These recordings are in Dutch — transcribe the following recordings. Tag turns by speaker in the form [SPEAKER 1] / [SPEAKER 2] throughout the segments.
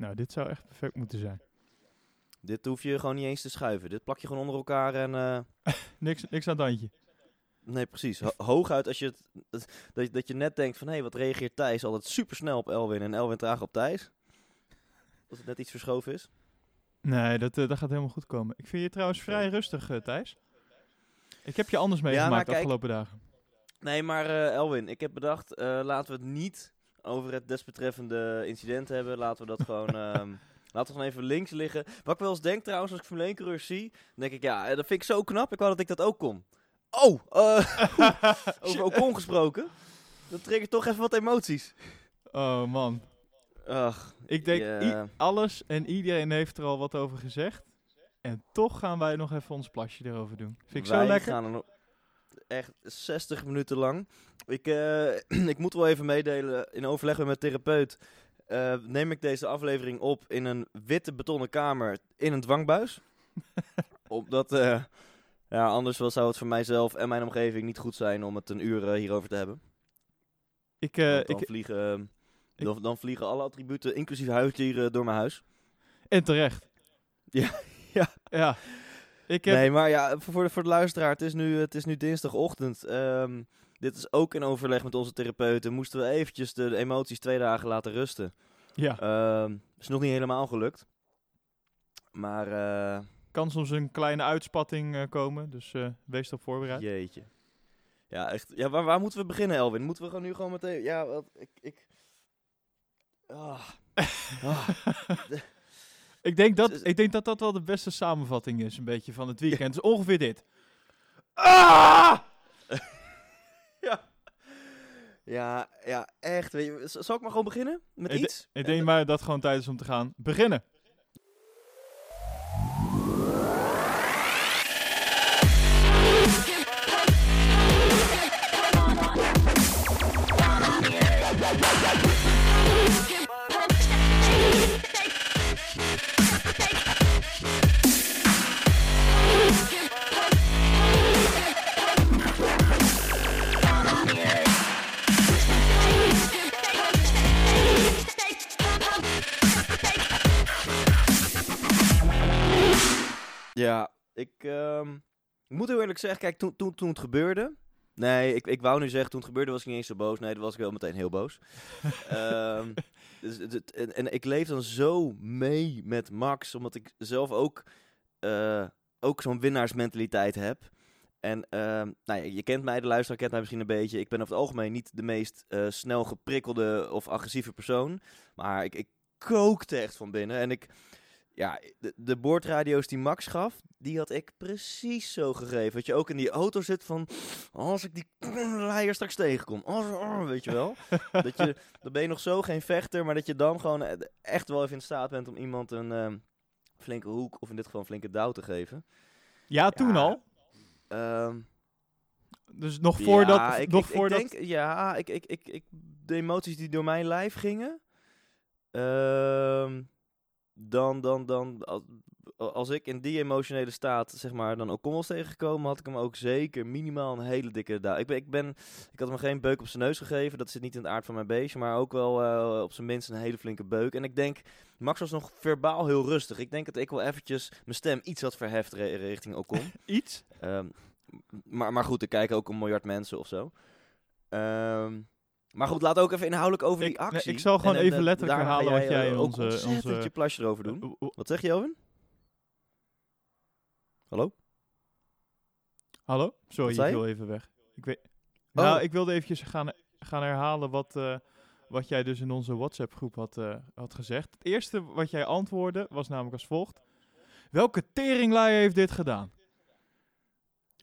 [SPEAKER 1] Nou, dit zou echt perfect moeten zijn.
[SPEAKER 2] Dit hoef je gewoon niet eens te schuiven. Dit plak je gewoon onder elkaar en... eh,
[SPEAKER 1] Niks, niks aan het handje.
[SPEAKER 2] nee, precies. Ho- hooguit als je het, dat, je- dat je net denkt van... Hé, wat reageert Thijs altijd super snel op Elwin en Elwin traag op Thijs. Als het net iets verschoven is.
[SPEAKER 1] Nee, dat, eh, dat gaat helemaal goed komen. Ik vind je trouwens vrij rustig, eh, Thijs. Ik heb je anders meegemaakt de afgelopen dagen.
[SPEAKER 2] Nee, maar Elwin, ik heb bedacht... laten we het niet over het desbetreffende incident hebben. Laten we dat gewoon... ehm, Laten we gewoon even links liggen. Wat ik wel eens denk trouwens, als ik Formule 1 coureurs zie, denk ik, ja, eh, dat vind ik zo knap. Ik wou dat ik dat ook kon. Oh, eh, over Ocon gesproken. Dat triggert toch even wat emoties.
[SPEAKER 1] Oh man.
[SPEAKER 2] Ach,
[SPEAKER 1] Ik denk, alles en iedereen heeft er al wat over gezegd. En toch gaan wij nog even ons plasje erover doen. Vind ik
[SPEAKER 2] wij
[SPEAKER 1] zo lekker.
[SPEAKER 2] gaan er nog echt 60 minuten lang. Ik, eh, ik moet wel even meedelen, in overleg met mijn therapeut, eh, neem ik deze aflevering op in een witte betonnen kamer in een dwangbuis. Omdat, eh, ja, anders wel zou het voor mijzelf en mijn omgeving niet goed zijn om het een uur hierover te hebben.
[SPEAKER 1] Ik, eh,
[SPEAKER 2] dan,
[SPEAKER 1] ik,
[SPEAKER 2] vliegen,
[SPEAKER 1] ik-
[SPEAKER 2] dan, dan vliegen alle attributen, inclusief huisdieren, door mijn huis.
[SPEAKER 1] en terecht.
[SPEAKER 2] Ja, ja.
[SPEAKER 1] Ja. Ik heb,
[SPEAKER 2] Nee, maar ja, voor, de, voor de luisteraar, het is nu, het is nu dinsdagochtend. Ehm, dit is ook in overleg met onze therapeuten. Moesten we eventjes de, de emoties twee dagen laten rusten.
[SPEAKER 1] ja,
[SPEAKER 2] Ehm is nog niet helemaal gelukt. Maar, eh,
[SPEAKER 1] kan soms een kleine uitspatting eh, komen. Dus eh, wees erop voorbereid.
[SPEAKER 2] jeetje. Ja, echt. Ja, waar, waar moeten we beginnen, Elwin? Moeten we gewoon nu gewoon meteen... Ja, wat, ik... ik ah. Ah.
[SPEAKER 1] ik, denk dat,
[SPEAKER 2] is-
[SPEAKER 1] ik denk dat dat wel de beste samenvatting is, een beetje van het weekend. Het is ongeveer dit. Ah!
[SPEAKER 2] ja. Ja, ja, echt. Weet je, zal ik maar gewoon beginnen met
[SPEAKER 1] Ik
[SPEAKER 2] iets?
[SPEAKER 1] Ik denk maar dat het gewoon tijd is om te gaan beginnen.
[SPEAKER 2] Ik moet heel eerlijk zeggen, kijk, toen, toen, toen het gebeurde... Nee, ik, ik wou nu zeggen, toen het gebeurde was ik niet eens zo boos. Nee, toen was ik wel meteen heel boos. Ehm, dus, het- en, en ik leef dan zo mee met Max, omdat ik zelf ook, eh, ook zo'n winnaarsmentaliteit heb. En ehm, nou ja, je kent mij, de luisteraar kent mij misschien een beetje. Ik ben over het algemeen niet de meest eh, snel geprikkelde of agressieve persoon. Maar ik, ik kookte echt van binnen. En ik, ja, de, de boordradio's die Max gaf, die had ik precies zo gegeven. Dat je ook in die auto zit van, als ik die leier straks tegenkom, als, oh, weet je wel. dat je, dan ben je nog zo geen vechter, maar dat je dan gewoon eh, echt wel even in staat bent om iemand een ehm, flinke hoek, of in dit geval een flinke douw te geven.
[SPEAKER 1] Ja, toen
[SPEAKER 2] Ja,
[SPEAKER 1] al.
[SPEAKER 2] Ehm,
[SPEAKER 1] Dus nog voordat...
[SPEAKER 2] ja, ik,
[SPEAKER 1] nog
[SPEAKER 2] ik,
[SPEAKER 1] voordat
[SPEAKER 2] ik denk, ja, ik, ik, ik, ik, de emoties die door mijn lijf gingen, ehm, dan, dan, dan, als, als ik in die emotionele staat, zeg maar, dan Ocon was tegengekomen, had ik hem ook zeker minimaal een hele dikke duw. Ik ben, ik ben, ik had hem geen beuk op zijn neus gegeven, dat zit niet in het aard van mijn beestje, maar ook wel eh, op zijn minst een hele flinke beuk. En ik denk, Max was nog verbaal heel rustig. Ik denk dat ik wel eventjes mijn stem iets had verheft re- richting Ocon.
[SPEAKER 1] iets...
[SPEAKER 2] Ehm, maar, maar goed, er kijken ook een miljard mensen of zo. Ehm, maar goed, laat ook even inhoudelijk over die
[SPEAKER 1] nee,
[SPEAKER 2] actie.
[SPEAKER 1] ik zal gewoon
[SPEAKER 2] En, en,
[SPEAKER 1] even
[SPEAKER 2] eh,
[SPEAKER 1] letterlijk herhalen wat jij
[SPEAKER 2] eh,
[SPEAKER 1] in onze- onze-
[SPEAKER 2] je plasje erover doen. Wat zeg je, Owen? Hallo?
[SPEAKER 1] Hallo? Sorry, ik wil even weg. Ik weet...
[SPEAKER 2] Oh.
[SPEAKER 1] Nou, ik wilde eventjes gaan, gaan herhalen wat, eh, wat jij dus in onze WhatsApp-groep had, eh, had gezegd. Het eerste wat jij antwoordde was namelijk als volgt. Welke teringlijn heeft dit gedaan?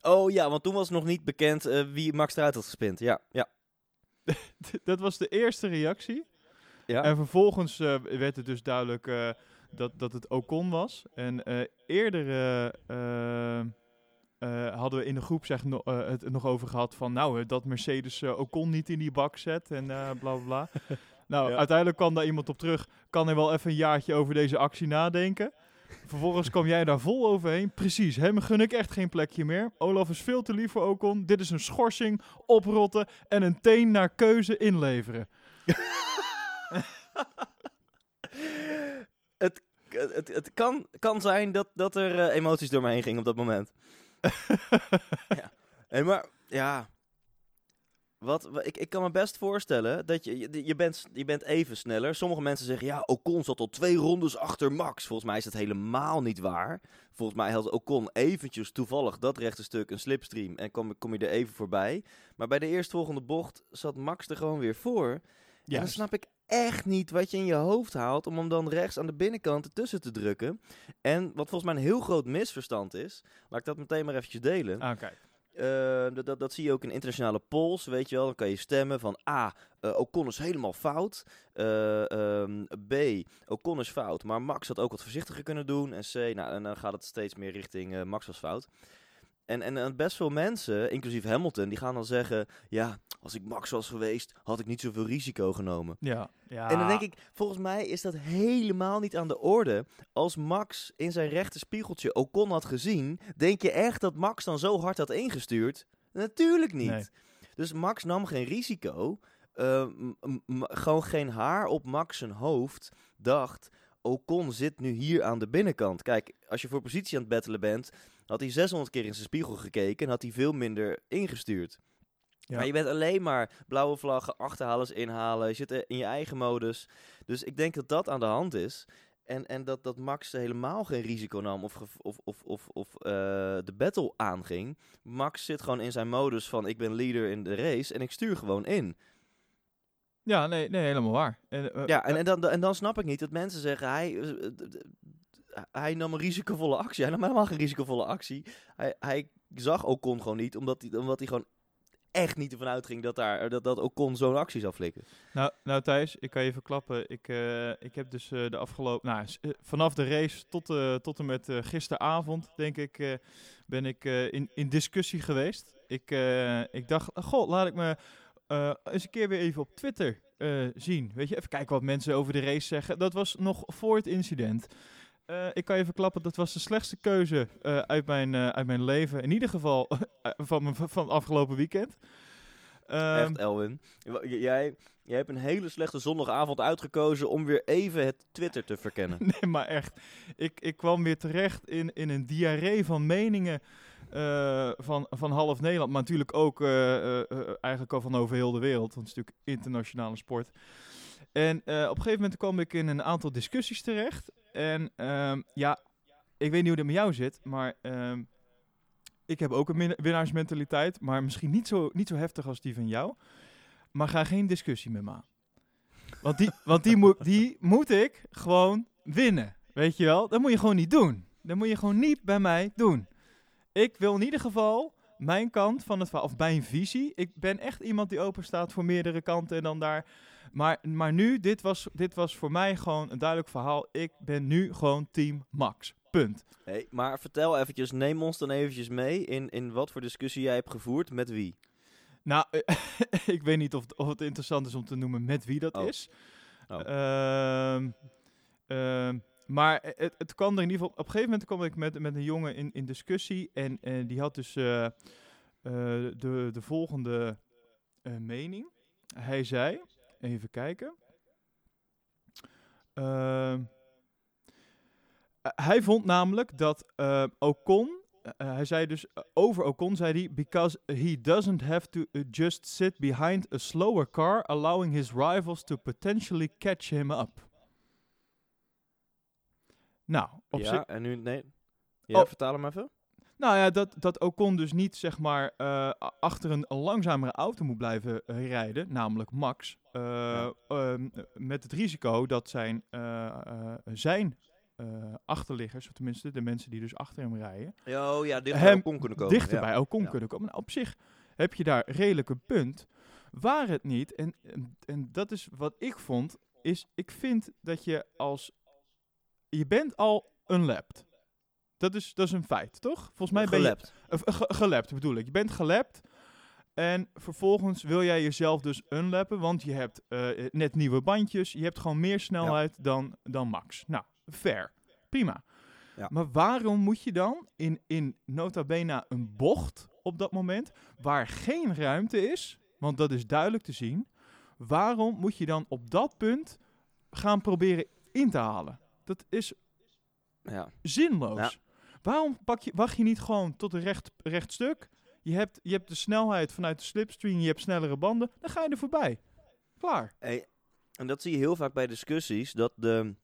[SPEAKER 2] Oh ja, want toen was nog niet bekend eh, wie Max eruit had gespind. Ja, ja.
[SPEAKER 1] dat was de eerste reactie.
[SPEAKER 2] ja.
[SPEAKER 1] En vervolgens eh, werd het dus duidelijk eh, dat, dat het Ocon was. En eh, eerder hadden we in de groep zeg, no- het nog over gehad van... nou, dat Mercedes Ocon niet in die bak zet en bla bla bla. nou,
[SPEAKER 2] Ja.
[SPEAKER 1] uiteindelijk kwam daar iemand op terug. Kan er wel even een jaartje over deze actie nadenken. Vervolgens kwam jij daar vol overheen. Precies, hem gun ik echt geen plekje meer. Olaf is veel te lief voor Ocon. Dit is een schorsing, oprotten en een teen naar keuze inleveren.
[SPEAKER 2] het, het, het kan, kan zijn dat, dat er eh, emoties door me heen gingen op dat moment. ja. Hey, maar ja, wat, wa- ik, ik kan me best voorstellen dat je, je, je, bent, je bent even sneller. Sommige mensen zeggen, ja, Ocon zat al twee rondes achter Max. Volgens mij is dat helemaal niet waar. Volgens mij had Ocon eventjes toevallig dat rechte stuk een slipstream en kom, kom je er even voorbij. Maar bij de eerstvolgende bocht zat Max er gewoon weer voor. En dan snap ik echt niet wat je in je hoofd haalt om hem dan rechts aan de binnenkant ertussen te drukken. En wat volgens mij een heel groot misverstand is, laat ik dat meteen maar eventjes delen.
[SPEAKER 1] Ah, kijk.
[SPEAKER 2] Eh, dat, dat, zie je ook in internationale polls, weet je wel. Dan kan je stemmen van A, Ocon is helemaal fout. Eh, ehm, B, Ocon is fout, maar Max had ook wat voorzichtiger kunnen doen. En C, nou, en dan gaat het steeds meer richting eh, Max was fout. En, en, en best veel mensen, inclusief Hamilton, die gaan dan zeggen... Ja, als ik Max was geweest, had ik niet zoveel risico genomen.
[SPEAKER 1] Ja. ja.
[SPEAKER 2] En dan denk ik, volgens mij is dat helemaal niet aan de orde. Als Max in zijn rechter spiegeltje Ocon had gezien, denk je echt dat Max dan zo hard had ingestuurd? Natuurlijk niet.
[SPEAKER 1] Nee.
[SPEAKER 2] Dus Max nam geen risico. Eh, gewoon geen haar op Max zijn hoofd dacht... Ocon zit nu hier aan de binnenkant. Kijk, als je voor positie aan het battelen bent... had hij 600 keer in zijn spiegel gekeken... en had hij veel minder ingestuurd.
[SPEAKER 1] Ja.
[SPEAKER 2] Maar je bent alleen maar blauwe vlaggen, achterhalers inhalen. Je zit in je eigen modus. Dus ik denk dat dat aan de hand is. En, en dat, dat Max helemaal geen risico nam of, of, of, of, of eh, de battle aanging. Max zit gewoon in zijn modus van ik ben leader in de race en ik stuur gewoon in.
[SPEAKER 1] Ja, nee, nee, helemaal waar. En, eh,
[SPEAKER 2] Ja, en, en, dan, en dan snap ik niet dat mensen zeggen hij, eh, eh, hij nam een risicovolle actie. Hij nam helemaal geen risicovolle actie. Hij, hij zag Ocon gewoon niet, omdat hij, omdat hij gewoon echt niet ervan uitging dat, daar, dat, dat Ocon zo'n actie zou flikken.
[SPEAKER 1] Nou, nou Thijs, ik kan je verklappen. Ik, eh, ik heb dus eh, de afgelopen... Nou, eh, vanaf de race tot, tot en met gisteravond, denk ik, ben ik in, in discussie geweest. Ik, ik dacht, goh, laat ik me eens een keer weer even op Twitter zien. Weet je, even kijken wat mensen over de race zeggen. Dat was nog voor het incident. Eh, ik kan je verklappen, dat was de slechtste keuze eh, uit, mijn, eh, uit mijn leven. In ieder geval van, mijn- van het afgelopen weekend. Ehm,
[SPEAKER 2] Echt, Elwin. J- Jij, jij hebt een hele slechte zondagavond uitgekozen om weer even het Twitter te verkennen.
[SPEAKER 1] Nee, maar echt. Ik, ik kwam weer terecht in, in een diarree van meningen van, van half Nederland. Maar natuurlijk ook eigenlijk al van over heel de wereld. Want het is natuurlijk internationale sport. En op een gegeven moment kwam ik in een aantal discussies terecht. En ehm, ja, ik weet niet hoe dat met jou zit, maar ehm, ik heb ook een winnaarsmentaliteit. Maar misschien niet zo, niet zo heftig als die van jou. Maar ga geen discussie met me. Want die, want die, moet, die moet ik gewoon winnen. Weet je wel? Dat moet je gewoon niet doen. Dat moet je gewoon niet bij mij doen. Ik wil in ieder geval mijn kant van het verhaal, of mijn visie. Ik ben echt iemand die open staat voor meerdere kanten en dan daar. Maar, maar nu, dit was, dit was voor mij gewoon een duidelijk verhaal. Ik ben nu gewoon team Max. Punt.
[SPEAKER 2] Hey, maar vertel eventjes, neem ons dan eventjes mee in, in wat voor discussie jij hebt gevoerd met wie.
[SPEAKER 1] Nou, ik weet niet of, of het interessant is om te noemen met wie dat
[SPEAKER 2] Oh.
[SPEAKER 1] is.
[SPEAKER 2] Oh.
[SPEAKER 1] Ehm, ehm, maar het, het kwam er in ieder geval... Op een gegeven moment kwam ik met, met een jongen in, in discussie. En, en die had dus eh, eh, de, de volgende eh, mening. Hij zei... Even kijken. Ehm, eh, hij vond namelijk dat eh, Ocon... eh, hij zei dus eh, over Ocon, zei hij... Because he doesn't have to just sit behind a slower car... allowing his rivals to potentially catch him up. Nou, op
[SPEAKER 2] ja,
[SPEAKER 1] zich...
[SPEAKER 2] en nu, nee. Ja,
[SPEAKER 1] Oh.
[SPEAKER 2] vertaal hem even.
[SPEAKER 1] Nou ja, dat, dat Ocon dus niet zeg maar eh, achter een, een langzamere auto moet blijven eh, rijden, namelijk Max. eh,
[SPEAKER 2] Ja.
[SPEAKER 1] ehm, met het risico dat zijn, zijn achterliggers, of tenminste de mensen die dus achter hem rijden,
[SPEAKER 2] Oh ja, dit
[SPEAKER 1] Hem
[SPEAKER 2] kon kunnen komen.
[SPEAKER 1] dichter
[SPEAKER 2] ja.
[SPEAKER 1] bij Ocon
[SPEAKER 2] Ja.
[SPEAKER 1] kunnen komen. Nou, op zich heb je daar redelijk een punt. Waar het niet, en, en, en dat is wat ik vond, is ik vind dat je als... Je bent al unlapped. Dat is, dat is een feit, toch? Volgens mij ben je...
[SPEAKER 2] Gelapt.
[SPEAKER 1] Of, eh, ge- gelapt bedoel ik. Je bent gelapt. En vervolgens wil jij jezelf dus unlappen. Want je hebt eh, net nieuwe bandjes. Je hebt gewoon meer snelheid dan, dan Max. Nou, fair. Prima.
[SPEAKER 2] Ja.
[SPEAKER 1] Maar waarom moet je dan in, in nota bene een bocht op dat moment... waar geen ruimte is... want dat is duidelijk te zien... waarom moet je dan op dat punt gaan proberen in te halen? Dat is
[SPEAKER 2] Ja.
[SPEAKER 1] zinloos.
[SPEAKER 2] Ja.
[SPEAKER 1] Waarom pak je, wacht je niet gewoon tot een recht, recht stuk? Je hebt, je hebt de snelheid vanuit de slipstream, je hebt snellere banden, dan ga je er voorbij. Klaar.
[SPEAKER 2] Hey, en dat zie je heel vaak bij discussies, dat de,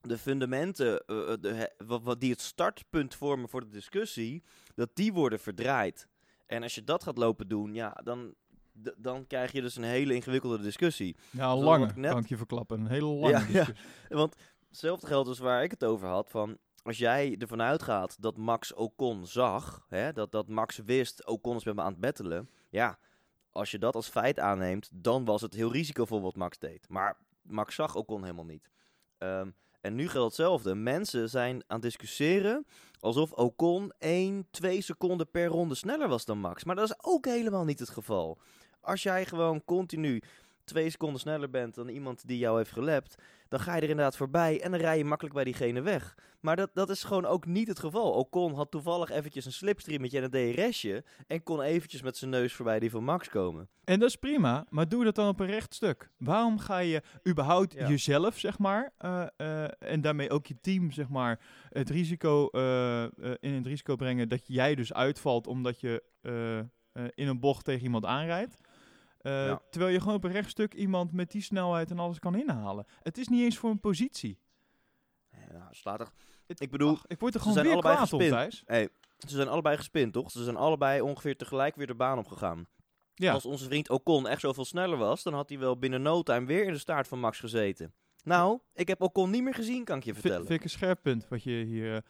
[SPEAKER 2] de fundamenten eh, eh, de, wat, wat die het startpunt vormen voor de discussie, dat die worden verdraaid. En als je dat gaat lopen doen, ja, dan, d- dan krijg je dus een hele ingewikkelde discussie.
[SPEAKER 1] Ja,
[SPEAKER 2] ik net-
[SPEAKER 1] kan ik je verklappen. Een hele lange
[SPEAKER 2] Ja, ja.
[SPEAKER 1] discussie.
[SPEAKER 2] Want hetzelfde geldt dus waar ik het over had, van als jij ervan uitgaat dat Max Ocon zag, hè, dat, dat Max wist, Ocon is met me aan het battelen, ja, als je dat als feit aanneemt, dan was het heel risicovol wat Max deed. Maar Max zag Ocon helemaal niet. Ehm, en nu geldt hetzelfde. Mensen zijn aan het discussiëren alsof Ocon 1, 2 seconden per ronde sneller was dan Max. Maar dat is ook helemaal niet het geval. Als jij gewoon continu twee seconden sneller bent dan iemand die jou heeft gelapt, dan ga je er inderdaad voorbij en dan rij je makkelijk bij diegene weg. Maar dat, dat is gewoon ook niet het geval. Ocon had toevallig eventjes een slipstreametje en een DRSje en kon eventjes met zijn neus voorbij die van Max komen.
[SPEAKER 1] En dat is prima, maar doe dat dan op een recht stuk. Waarom ga je überhaupt
[SPEAKER 2] Ja.
[SPEAKER 1] jezelf, zeg maar, eh, eh, en daarmee ook je team, zeg maar, het risico, eh, in het risico brengen dat jij dus uitvalt omdat je in een bocht tegen iemand aanrijdt? Eh,
[SPEAKER 2] Ja.
[SPEAKER 1] Terwijl je gewoon op een rechtstuk iemand met die snelheid en alles kan inhalen. Het is niet eens voor een positie.
[SPEAKER 2] Ja, slaat er. Ik bedoel,
[SPEAKER 1] Ach, ik word er
[SPEAKER 2] ze
[SPEAKER 1] gewoon
[SPEAKER 2] zijn
[SPEAKER 1] weer
[SPEAKER 2] allebei gespind.
[SPEAKER 1] Thijs.
[SPEAKER 2] Hey, ze zijn allebei gespind, toch? Ze zijn allebei ongeveer tegelijk weer de baan opgegaan.
[SPEAKER 1] Ja.
[SPEAKER 2] Als onze vriend Ocon echt zoveel sneller was, dan had hij wel binnen no time weer in de staart van Max gezeten. Nou, ik heb Ocon niet meer gezien, kan ik je
[SPEAKER 1] V-
[SPEAKER 2] vertellen.
[SPEAKER 1] Vind ik een scherp punt wat je hier... eh,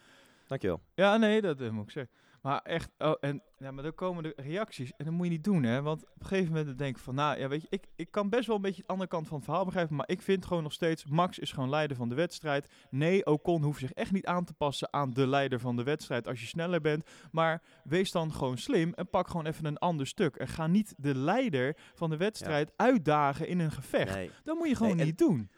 [SPEAKER 2] Dankjewel.
[SPEAKER 1] Ja, nee, dat eh, moet ik zeggen. Maar echt, oh, en ja, maar dan komen de reacties en dat moet je niet doen, hè? Want op een gegeven moment denk ik van, nou, ja, weet je, ik, ik kan best wel een beetje de andere kant van het verhaal begrijpen, maar ik vind gewoon nog steeds, Max is gewoon leider van de wedstrijd. Nee, Ocon hoeft zich echt niet aan te passen aan de leider van de wedstrijd als je sneller bent, maar wees dan gewoon slim en pak gewoon even een ander stuk. En ga niet de leider van de wedstrijd uitdagen in een gevecht.
[SPEAKER 2] Nee.
[SPEAKER 1] Dat moet je gewoon
[SPEAKER 2] Nee,
[SPEAKER 1] niet doen.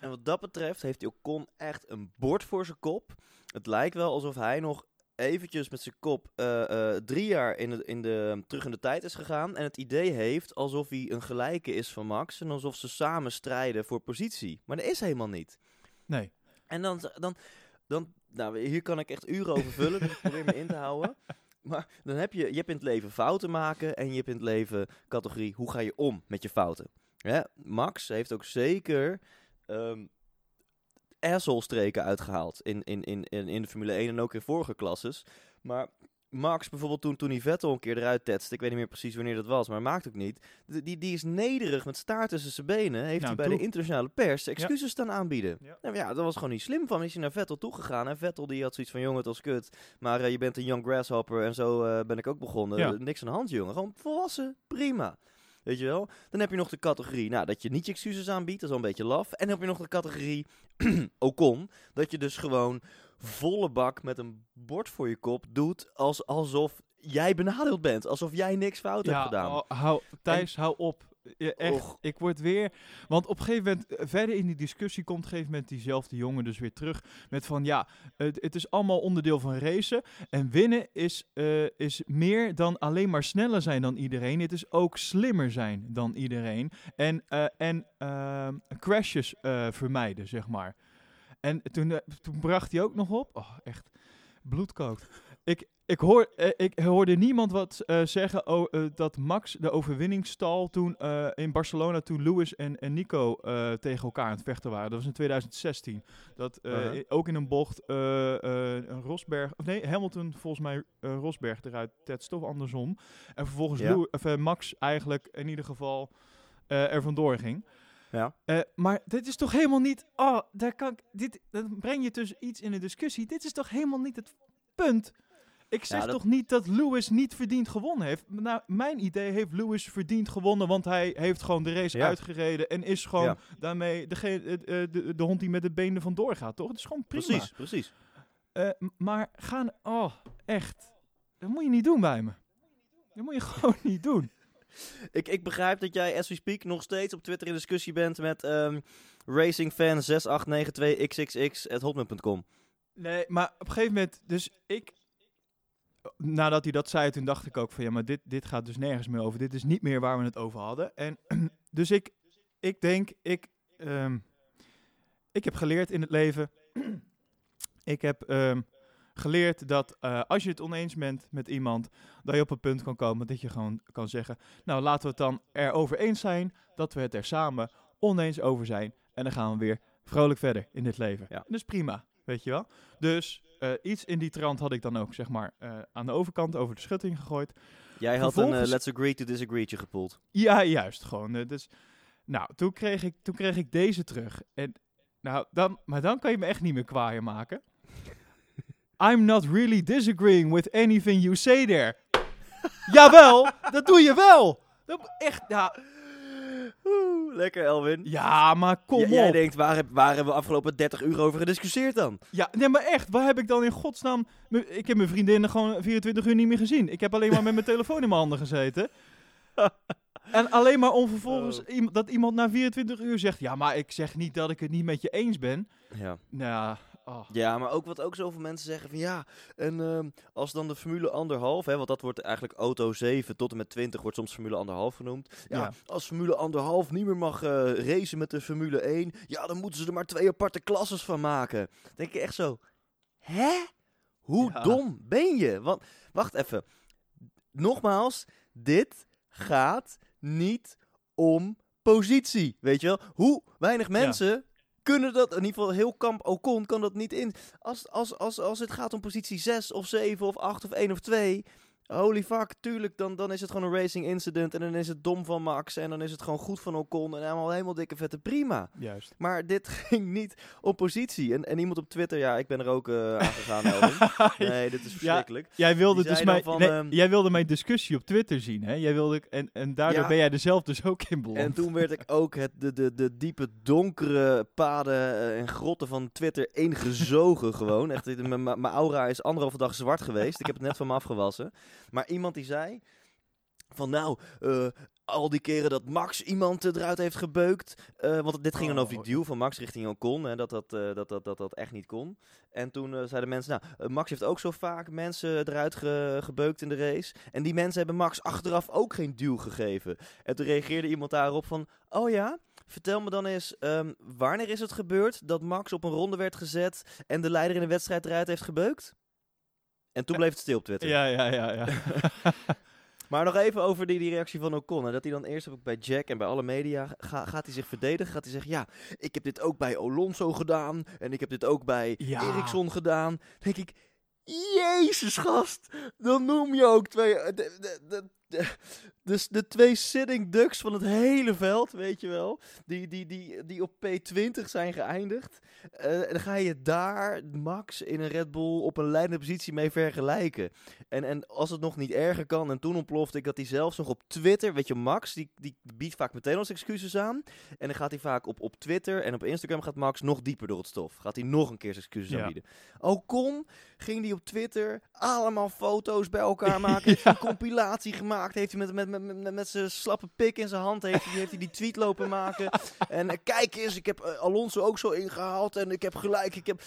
[SPEAKER 2] En wat dat betreft heeft Ocon echt een bord voor zijn kop. Het lijkt wel alsof hij nog eventjes met zijn kop eh, eh, drie jaar in de, in de, terug in de tijd is gegaan. En het idee heeft alsof hij een gelijke is van Max. En alsof ze samen strijden voor positie. Maar dat is helemaal niet.
[SPEAKER 1] Nee.
[SPEAKER 2] En dan, dan, dan nou, hier kan ik echt uren over vullen, dus ik probeer me in te houden. Maar dan heb je, je hebt in het leven fouten maken en je hebt in het leven categorie hoe ga je om met je fouten. Max heeft ook zeker ehm asshole-streken uitgehaald in, in, in, in, in de Formule 1 en ook in vorige klasses. Maar Max bijvoorbeeld toen, toen hij Vettel een keer eruit tetste, ik weet niet meer precies wanneer dat was, maar maakt ook niet. Die, die, is nederig met staart tussen zijn benen, heeft
[SPEAKER 1] Nou,
[SPEAKER 2] hij bij
[SPEAKER 1] toe.
[SPEAKER 2] de internationale pers excuses staan aanbieden.
[SPEAKER 1] Ja.
[SPEAKER 2] Nou ja, dat was gewoon niet slim van. Is hij naar Vettel toegegaan en Vettel die had zoiets van, jongen, het was kut. Maar eh, je bent een young grasshopper en zo eh, ben ik ook begonnen.
[SPEAKER 1] Ja.
[SPEAKER 2] Niks aan de hand, jongen. Gewoon volwassen, prima. Weet je wel? Dan heb je nog de categorie, nou, dat je niet je excuses aanbiedt, dat is wel een beetje laf. En dan heb je nog de categorie Ocon, dat je dus gewoon volle bak met een bord voor je kop doet, als, alsof jij benadeeld bent. Alsof jij niks fout hebt gedaan.
[SPEAKER 1] hou, Thijs, hou op. Ja, echt,
[SPEAKER 2] Och.
[SPEAKER 1] ik word weer... Want op een gegeven moment, eh, verder in die discussie komt op een gegeven moment diezelfde jongen dus weer terug met van ja, het, het is allemaal onderdeel van racen. En winnen is, eh, is meer dan alleen maar sneller zijn dan iedereen. Het is ook slimmer zijn dan iedereen. En, eh, en ehm, crashes vermijden, zeg maar. En toen, toen bracht hij ook nog op, oh echt, bloedkookt. Ik, ik, hoor, eh, ik hoorde niemand wat eh, zeggen oh, dat Max de overwinning stal toen in Barcelona, toen Lewis en, en Nico tegen elkaar aan het vechten waren. Dat was in 2016. Dat
[SPEAKER 2] Uh-huh.
[SPEAKER 1] ook in een bocht een Rosberg, of nee, Hamilton volgens mij Rosberg eruit tetste of andersom. En vervolgens
[SPEAKER 2] Ja.
[SPEAKER 1] Lew- of, Max eigenlijk in ieder geval er vandoor ging.
[SPEAKER 2] Ja.
[SPEAKER 1] Maar dit is toch helemaal niet. Oh, daar kan ik. Dit, dan breng je dus iets in een discussie. Dit is toch helemaal niet het punt. Ik zeg
[SPEAKER 2] dat-
[SPEAKER 1] toch niet dat Lewis niet verdiend gewonnen heeft. Nou, mijn idee heeft Lewis verdiend gewonnen, want hij heeft gewoon de race
[SPEAKER 2] Ja.
[SPEAKER 1] uitgereden en is gewoon
[SPEAKER 2] Ja.
[SPEAKER 1] daarmee degene, eh, eh, de, de hond die met de benen vandoor gaat, toch? Het is gewoon prima.
[SPEAKER 2] Precies, precies.
[SPEAKER 1] Eh, maar gaan, oh, echt. Dat moet je niet doen bij me. Dat moet je gewoon niet doen.
[SPEAKER 2] Ik, ik begrijp dat jij, as we speak, nog steeds op Twitter in discussie bent met ehm racingfan6892xxx.hotmail.com.
[SPEAKER 1] Nee, maar op een gegeven moment, dus ik, nadat hij dat zei, toen dacht ik ook van ja, maar dit, dit gaat dus nergens meer over. Dit is niet meer waar we het over hadden. En dus ik, ik denk, ik, ehm, ik heb geleerd in het leven, Ik heb ehm, geleerd dat eh, als je het oneens bent met iemand, dat je op een punt kan komen dat je gewoon kan zeggen, nou laten we het dan erover eens zijn dat we het er samen oneens over zijn. En dan gaan we weer vrolijk verder in dit leven.
[SPEAKER 2] Ja.
[SPEAKER 1] Dus prima, weet je wel. Dus eh, iets in die trant had ik dan ook, zeg maar, eh, aan de overkant over de schutting gegooid.
[SPEAKER 2] Jij had een eh, let's agree to disagree'tje gepoeld.
[SPEAKER 1] Ja, juist, gewoon. dus, nou, toen kreeg, ik, toen kreeg ik deze terug. En, nou, dan, maar dan kan je me echt niet meer kwaaier maken. I'm not really disagreeing with anything you say there. Jawel, dat doe je wel. Dat, echt, ja,
[SPEAKER 2] Oeh, lekker Elwin.
[SPEAKER 1] ja, maar kom
[SPEAKER 2] J-
[SPEAKER 1] op.
[SPEAKER 2] jij denkt, waar, heb, waar hebben we afgelopen 30 uur over gediscussieerd dan?
[SPEAKER 1] Ja, nee, maar echt, waar heb ik dan in godsnaam... Ik heb mijn vriendinnen gewoon 24 uur niet meer gezien. Ik heb alleen maar met mijn telefoon in mijn handen gezeten. En alleen maar om vervolgens
[SPEAKER 2] Oh.
[SPEAKER 1] dat iemand na 24 uur zegt... Ja, maar ik zeg niet dat ik het niet met je eens ben.
[SPEAKER 2] Ja.
[SPEAKER 1] Nou, oh.
[SPEAKER 2] Ja, maar ook wat ook zoveel mensen zeggen van ja, en ehm, als dan de Formule anderhalf, hè, want dat wordt eigenlijk auto 7 tot en met 20 wordt soms Formule anderhalf genoemd. Ja,
[SPEAKER 1] Ja.
[SPEAKER 2] als Formule anderhalf niet meer mag eh, racen met de Formule 1, ja, dan moeten ze er maar twee aparte klasses van maken. Denk ik echt zo, hè? Hoe
[SPEAKER 1] Ja.
[SPEAKER 2] dom ben je? Want, wacht even. Nogmaals, dit gaat niet om positie, weet je wel? Hoe weinig mensen kunnen dat, in ieder geval heel kamp Ocon kan dat niet in. Als, als, als, als het gaat om positie 6 of 7 of 8 of 1 of 2, holy fuck, tuurlijk, dan, dan is het gewoon een racing incident en dan is het dom van Max en dan is het gewoon goed van Ocon en helemaal, helemaal dikke vette prima.
[SPEAKER 1] Juist.
[SPEAKER 2] Maar dit ging niet om positie. En, en iemand op Twitter, ja, ik ben er ook eh aan gegaan. Nee, dit is verschrikkelijk.
[SPEAKER 1] Jij wilde, dus mijn,
[SPEAKER 2] van,
[SPEAKER 1] nee,
[SPEAKER 2] ehm,
[SPEAKER 1] jij wilde mijn discussie op Twitter zien, hè? Jij wilde, en, en daardoor
[SPEAKER 2] Ja.
[SPEAKER 1] ben jij er zelf dus ook in beland.
[SPEAKER 2] En toen werd ik ook het, de, de, de diepe donkere paden eh, en grotten van Twitter ingezogen gewoon. Echt, mijn aura is anderhalve dag zwart geweest. Ik heb het net van me afgewassen. Maar iemand die zei van nou, eh, al die keren dat Max iemand eruit heeft gebeukt. eh, want dit ging dan over die
[SPEAKER 1] Oh.
[SPEAKER 2] duw van Max richting Ocon. Hè, dat, dat, eh, dat, dat, dat dat echt niet kon. En toen zeiden mensen, nou, Max heeft ook zo vaak mensen eruit ge- gebeukt in de race. En die mensen hebben Max achteraf ook geen duw gegeven. En toen reageerde iemand daarop van, oh ja, vertel me dan eens, ehm, wanneer is het gebeurd dat Max op een ronde werd gezet en de leider in de wedstrijd eruit heeft gebeukt? En toen bleef het stil op Twitter.
[SPEAKER 1] Ja, ja, ja, ja.
[SPEAKER 2] Maar nog even over die, die reactie van Ocon. hè, Dat hij dan eerst ook bij Jack en bij alle media ga- gaat hij zich verdedigen. Gaat hij zeggen, ja, ik heb dit ook bij Alonso gedaan. En ik heb dit ook bij
[SPEAKER 1] Ja.
[SPEAKER 2] Ericsson gedaan. denk ik, jezus gast. Dan noem je ook twee... eh, De, de, de, de, dus de twee sitting ducks van het hele veld, weet je wel. Die, die, die, die op P20 zijn geëindigd. Eh, en dan ga je daar Max in een Red Bull op een leidende positie mee vergelijken. En, en als het nog niet erger kan, en toen ontplofte ik dat hij zelfs nog op Twitter, weet je, Max, die, die biedt vaak meteen als excuses aan. En dan gaat hij vaak op, op Twitter en op Instagram gaat Max nog dieper door het stof. Gaat hij nog een keer zijn excuses
[SPEAKER 1] Ja.
[SPEAKER 2] aanbieden. Ocon ging hij op Twitter allemaal foto's bij elkaar maken. Een compilatie gemaakt. Heeft hij met, met, met, met, met zijn slappe pik in zijn hand heeft hij, heeft hij die tweet lopen maken. En eh, kijk eens, ik heb eh, Alonso ook zo ingehaald en ik heb gelijk. Ik heb...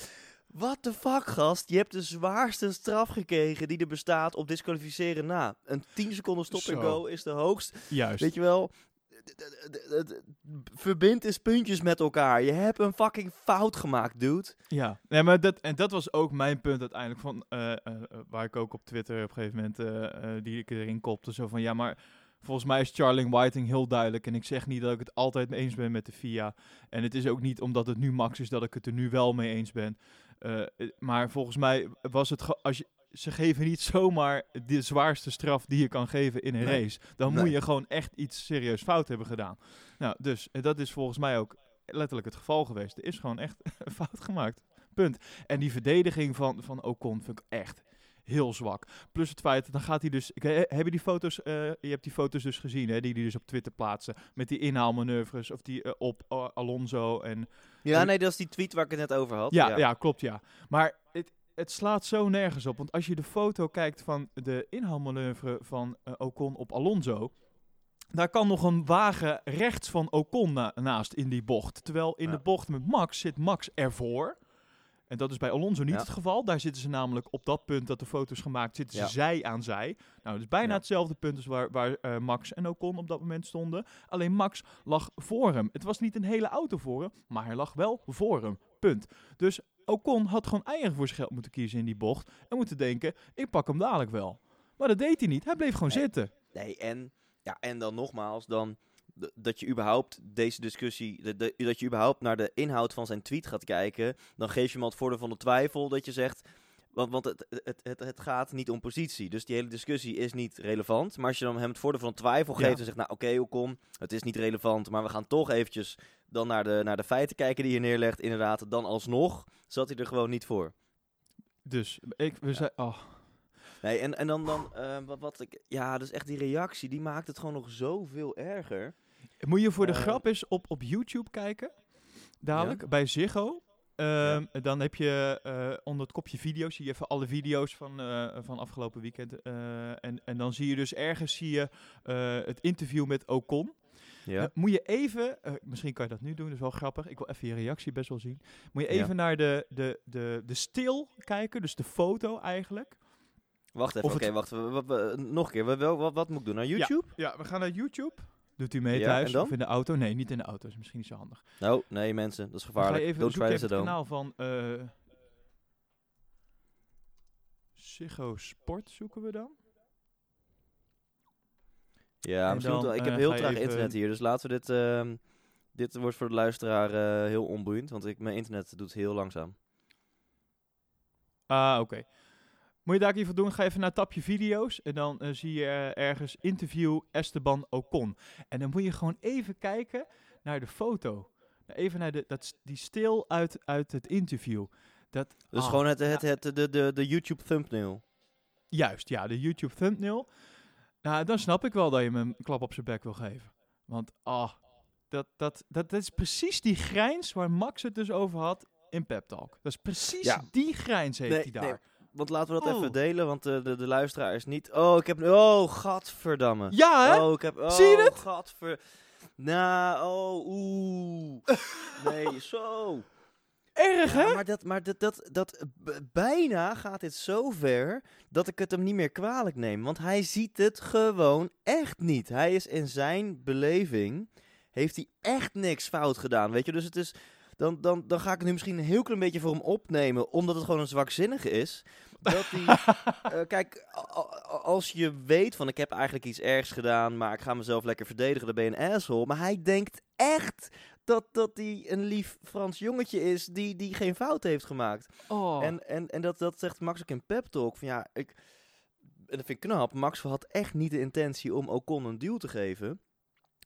[SPEAKER 2] What the fuck, gast? Je hebt de zwaarste straf gekregen die er bestaat op disqualificeren na. Een 10 seconden stop and
[SPEAKER 1] Zo.
[SPEAKER 2] go is de hoogst.
[SPEAKER 1] Juist.
[SPEAKER 2] Weet je wel? D- d- d- d- Verbind eens puntjes met elkaar. Je hebt een fucking fout gemaakt, dude.
[SPEAKER 1] Ja, nee, maar dat, en dat was ook mijn punt uiteindelijk. Van, eh, eh, eh, waar ik ook op Twitter op een gegeven moment die ik erin kopte. Zo van ja, maar volgens mij is Charling Whiting heel duidelijk. En ik zeg niet dat ik het altijd mee eens ben met de FIA. En het is ook niet omdat het nu Max is dat ik het er nu wel mee eens ben. Maar volgens mij was het. Als je, ze geven niet zomaar de zwaarste straf die je kan geven in een
[SPEAKER 2] Nee.
[SPEAKER 1] race. Dan
[SPEAKER 2] Nee.
[SPEAKER 1] moet je gewoon echt iets serieus fout hebben gedaan. Nou, dus eh, dat is volgens mij ook letterlijk het geval geweest. Er is gewoon echt een fout gemaakt. Punt. En die verdediging van, van Ocon vind ik echt heel zwak. Plus het feit, dan gaat hij dus... Ik, he- heb je die foto's... eh, je hebt die foto's dus gezien, hè? Die hij dus op Twitter plaatsen. Met die inhaalmanoeuvres. Of die eh, op eh, Alonso en...
[SPEAKER 2] Ja, nee, dat is die tweet waar ik het net over had.
[SPEAKER 1] Ja, ja. klopt, ja. Maar het, het slaat zo nergens op. Want als je de foto kijkt van de inhaalmanoeuvre van eh, Ocon op Alonso... Daar kan nog een wagen rechts van Ocon na- naast in die bocht. Terwijl in
[SPEAKER 2] Ja.
[SPEAKER 1] de bocht met Max zit Max ervoor. En dat is bij Alonso niet
[SPEAKER 2] Ja.
[SPEAKER 1] het geval. Daar zitten ze namelijk op dat punt dat de foto's gemaakt zitten
[SPEAKER 2] Ja.
[SPEAKER 1] ze zij aan zij. Nou, dus bijna
[SPEAKER 2] Ja.
[SPEAKER 1] hetzelfde punt als waar, waar eh, Max en Ocon op dat moment stonden. Alleen Max lag voor hem. Het was niet een hele auto voor hem, maar hij lag wel voor hem. Punt. Dus Ocon had gewoon eigen voor zijn geld moeten kiezen in die bocht. En moeten denken, ik pak hem dadelijk wel. Maar dat deed hij niet. Hij bleef gewoon
[SPEAKER 2] Nee.
[SPEAKER 1] zitten.
[SPEAKER 2] Nee, en, ja, en dan nogmaals, dan dat je überhaupt deze discussie, de- de- dat je überhaupt naar de inhoud van zijn tweet gaat kijken, dan geef je hem al het voordeel van de twijfel dat je zegt, want, want het, het, het, het gaat niet om positie, dus die hele discussie is niet relevant. Maar als je dan hem het voordeel van twijfel
[SPEAKER 1] Ja.
[SPEAKER 2] geeft en zegt, nou oké, hoe kom, het is niet relevant, maar we gaan toch eventjes dan naar de, naar de feiten kijken die je neerlegt, inderdaad, dan alsnog zat hij er gewoon niet voor.
[SPEAKER 1] Dus ik, we zei, oh,
[SPEAKER 2] Nee, en, en dan, dan eh, wat, wat ik, ja, dus echt die reactie, die maakt het gewoon nog zoveel erger.
[SPEAKER 1] Moet je voor de
[SPEAKER 2] Eh.
[SPEAKER 1] grap eens op, op YouTube kijken. Dadelijk, bij Ziggo. Ehm, Dan heb je eh, onder het kopje video's, zie je even alle video's van, eh, van afgelopen weekend. eh, en, en dan zie je dus ergens zie je, het interview met Ocon.
[SPEAKER 2] Ja.
[SPEAKER 1] Moet je even, misschien kan je dat nu doen, dat is wel grappig. Ik wil even je reactie best wel zien. Moet je
[SPEAKER 2] Ja.
[SPEAKER 1] even naar de, de, de, de stil kijken, dus de foto eigenlijk.
[SPEAKER 2] Wacht even, oké, wacht. nog een keer, wel- wat, wat moet ik doen? Naar YouTube?
[SPEAKER 1] Ja, we gaan naar YouTube. Doet u mee
[SPEAKER 2] Ja,
[SPEAKER 1] thuis of in de auto? Nee, niet in de auto, is misschien niet zo handig.
[SPEAKER 2] Nou, nee mensen, dat is
[SPEAKER 1] ga
[SPEAKER 2] gevaarlijk.
[SPEAKER 1] je even,
[SPEAKER 2] Don't
[SPEAKER 1] zoek
[SPEAKER 2] try
[SPEAKER 1] even
[SPEAKER 2] this
[SPEAKER 1] het
[SPEAKER 2] at home.
[SPEAKER 1] kanaal van eh Ziggo Sport zoeken we dan.
[SPEAKER 2] Ja,
[SPEAKER 1] En
[SPEAKER 2] misschien
[SPEAKER 1] dan,
[SPEAKER 2] ik
[SPEAKER 1] eh,
[SPEAKER 2] heb heel
[SPEAKER 1] ga je
[SPEAKER 2] traag
[SPEAKER 1] even-
[SPEAKER 2] internet hier, dus laten we dit... ehm, dit wordt voor de luisteraar eh, heel onboeiend, want ik, mijn internet doet heel langzaam.
[SPEAKER 1] Ah, oké. Moet je daar even doen, ga even naar tapje video's en dan eh, zie je eh, ergens interview Esteban Ocon. En dan moet je gewoon even kijken naar de foto. Even naar de, dat, die stil uit, uit het interview. Dat,
[SPEAKER 2] Dus gewoon het, het, het, de, de, de YouTube thumbnail.
[SPEAKER 1] Juist, ja, de YouTube thumbnail. Nou, dan snap ik wel dat je hem een klap op zijn bek wil geven. Want, ah, dat, dat, dat, dat is precies die grijns waar Max het dus over had in Pep Talk. Dat is precies
[SPEAKER 2] Ja.
[SPEAKER 1] die grijns heeft
[SPEAKER 2] Nee,
[SPEAKER 1] hij daar.
[SPEAKER 2] nee, Want laten we dat
[SPEAKER 1] Oh.
[SPEAKER 2] even delen, want de, de, de luisteraar is niet... Oh, ik heb... Oh, gadverdamme.
[SPEAKER 1] Ja, hè?
[SPEAKER 2] Oh, ik heb... Oh,
[SPEAKER 1] Zie je het?
[SPEAKER 2] gadver... Nou, oh, oeh. Nee, zo.
[SPEAKER 1] Erg,
[SPEAKER 2] Ja,
[SPEAKER 1] hè?
[SPEAKER 2] maar dat, maar dat, dat, dat bijna gaat dit zo ver dat ik het hem niet meer kwalijk neem. Want hij ziet het gewoon echt niet. Hij is in zijn beleving, heeft hij echt niks fout gedaan. Weet je, dus het is, dan, dan, dan ga ik het nu misschien een heel klein beetje voor hem opnemen, omdat het gewoon een zwakzinnige is. Dat hij, eh, kijk, als je weet van ik heb eigenlijk iets ergs gedaan, maar ik ga mezelf lekker verdedigen, dan ben je een asshole. Maar hij denkt echt dat, dat hij een lief Frans jongetje is die, die geen fout heeft gemaakt.
[SPEAKER 1] Oh.
[SPEAKER 2] En, en, en dat, dat zegt Max ook in Pep Talk. Van ja, ik, en dat vind ik knap. Max had echt niet de intentie om Ocon een duw te geven.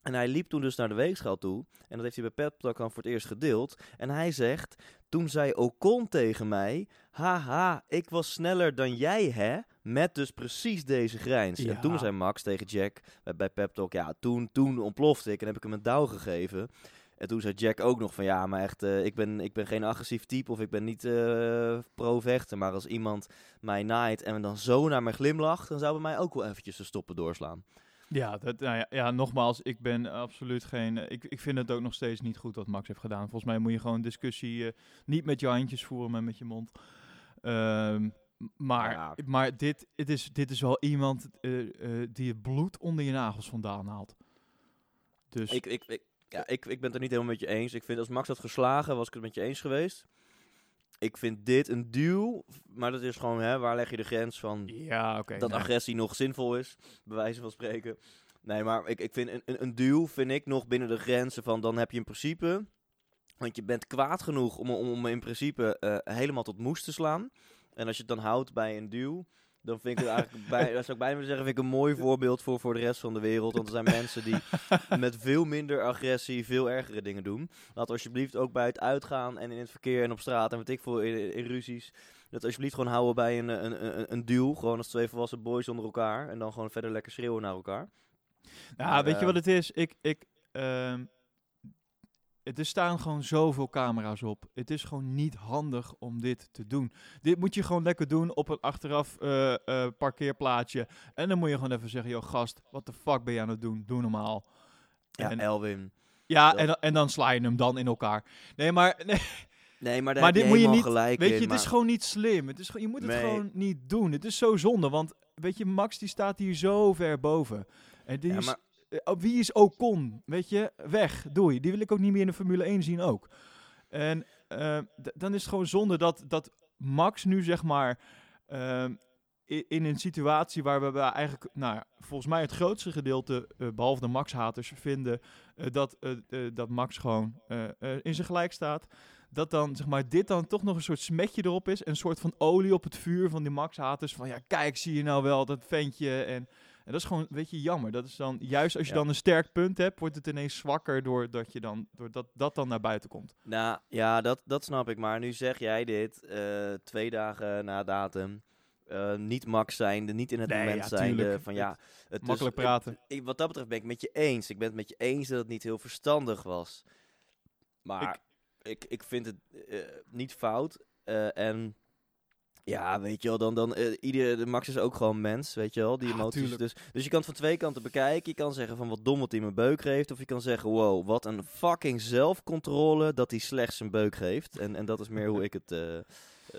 [SPEAKER 2] En hij liep toen dus naar de weegschaal toe. En dat heeft hij bij Pep Talk dan voor het eerst gedeeld. En hij zegt, toen zei Ocon tegen mij... Haha, ik was sneller dan jij, hè? Met dus precies deze grijns.
[SPEAKER 1] Ja.
[SPEAKER 2] En toen zei Max tegen Jack bij, Pep Talk... Ja, toen, toen ontplofte ik en heb ik hem een douw gegeven. En toen zei Jack ook nog van... Ja, maar echt, eh, ik, ben, ik ben geen agressief type of ik ben niet eh, pro-vechten. Maar als iemand mij naait en dan zo naar me glimlacht... dan zou bij mij ook wel eventjes de stoppen doorslaan.
[SPEAKER 1] Ja, dat, nou ja, ja, nogmaals, ik ben absoluut geen... eh, ik, ik vind het ook nog steeds niet goed wat Max heeft gedaan. Volgens mij moet je gewoon discussie eh, niet met je handjes voeren, maar met je mond. Ehm, maar
[SPEAKER 2] Ja.
[SPEAKER 1] maar dit, het is, dit is wel iemand eh, die het bloed onder je nagels vandaan haalt. Dus
[SPEAKER 2] Ik, ik, ik, ja, ik, ik ben het er niet helemaal met je eens. Ik vind als Max had geslagen, was ik het met je eens geweest. Ik vind dit een duw, maar dat is gewoon, hè, waar leg je de grens van
[SPEAKER 1] ja, oké.
[SPEAKER 2] dat
[SPEAKER 1] nou,
[SPEAKER 2] agressie nog zinvol is, bij wijze van spreken. Nee, maar ik, ik vind een, een, een duw vind ik nog binnen de grenzen van dan heb je in principe, want je bent kwaad genoeg om, om, om in principe eh, helemaal tot moes te slaan. En als je het dan houdt bij een duw, dan vind ik het eigenlijk, bij, dat zou ik bijna willen zeggen, vind ik een mooi voorbeeld voor, voor de rest van de wereld. Want er zijn mensen die met veel minder agressie veel ergere dingen doen. Laat alsjeblieft ook bij het uitgaan en in het verkeer en op straat en wat ik voor in, in ruzies. Dat alsjeblieft gewoon houden bij een, een, een, een duel. Gewoon als twee volwassen boys onder elkaar. En dan gewoon verder lekker schreeuwen naar elkaar. Maar,
[SPEAKER 1] weet je
[SPEAKER 2] eh,
[SPEAKER 1] wat het is? Ik, ik, ehm, er staan gewoon zoveel camera's op. Het is gewoon niet handig om dit te doen. Dit moet je gewoon lekker doen op een achteraf eh, parkeerplaatsje. En dan moet je gewoon even zeggen, joh gast, wat de fuck ben je aan het doen? Doe normaal.
[SPEAKER 2] Ja,
[SPEAKER 1] En-
[SPEAKER 2] Elwin.
[SPEAKER 1] Ja,
[SPEAKER 2] Dat-
[SPEAKER 1] en, dan- en dan sla je hem dan in elkaar. Nee, maar, nee,
[SPEAKER 2] Nee, maar daar
[SPEAKER 1] maar dit moet je niet...
[SPEAKER 2] gelijk
[SPEAKER 1] Weet je, het is gewoon niet slim. Het is, gewoon- je moet het
[SPEAKER 2] Nee.
[SPEAKER 1] gewoon niet doen. Het is zo zonde, want weet je, Max die staat hier zo ver boven. En die
[SPEAKER 2] Ja,
[SPEAKER 1] is
[SPEAKER 2] maar-
[SPEAKER 1] wie is Ocon? Weet je, weg, doei. Die wil ik ook niet meer in de Formule 1 zien ook. En eh, dan is het gewoon zonde dat, dat Max nu zeg maar ehm, in een situatie waar we eigenlijk, nou volgens mij het grootste gedeelte, eh, behalve de Max-haters, vinden eh, dat, eh, eh, dat Max gewoon eh, eh, in zijn gelijk staat. Dat dan, zeg maar, dit dan toch nog een soort smetje erop is. En een soort van olie op het vuur van die Max-haters. Van ja, kijk, zie je nou wel, dat ventje. En, en dat is gewoon, weet je, jammer. Dat is dan, juist als je
[SPEAKER 2] Ja.
[SPEAKER 1] dan een sterk punt hebt, wordt het ineens zwakker doordat je dan, doordat dat dan naar buiten komt.
[SPEAKER 2] Nou, ja, dat, dat snap ik. Maar nu zeg jij dit eh, twee dagen na datum. eh, niet max zijnde, niet in het
[SPEAKER 1] Nee,
[SPEAKER 2] moment
[SPEAKER 1] ja,
[SPEAKER 2] zijnde. Van ja, het
[SPEAKER 1] Makkelijk praten.
[SPEAKER 2] ik- wat dat betreft ben ik met je eens. Ik ben het met je eens dat het niet heel verstandig was. Maar ik, ik, vind het eh, niet fout. en ja, weet je wel, dan, dan eh, iedere, de Max is ook gewoon mens, weet je wel, die emoties. Dus, dus je kan het van twee kanten bekijken. Je kan zeggen van wat dom wat hij mijn beuk geeft. Of je kan zeggen, wow, wat een fucking zelfcontrole dat hij slechts zijn beuk geeft. En, en dat is meer hoe ik het eh, eh,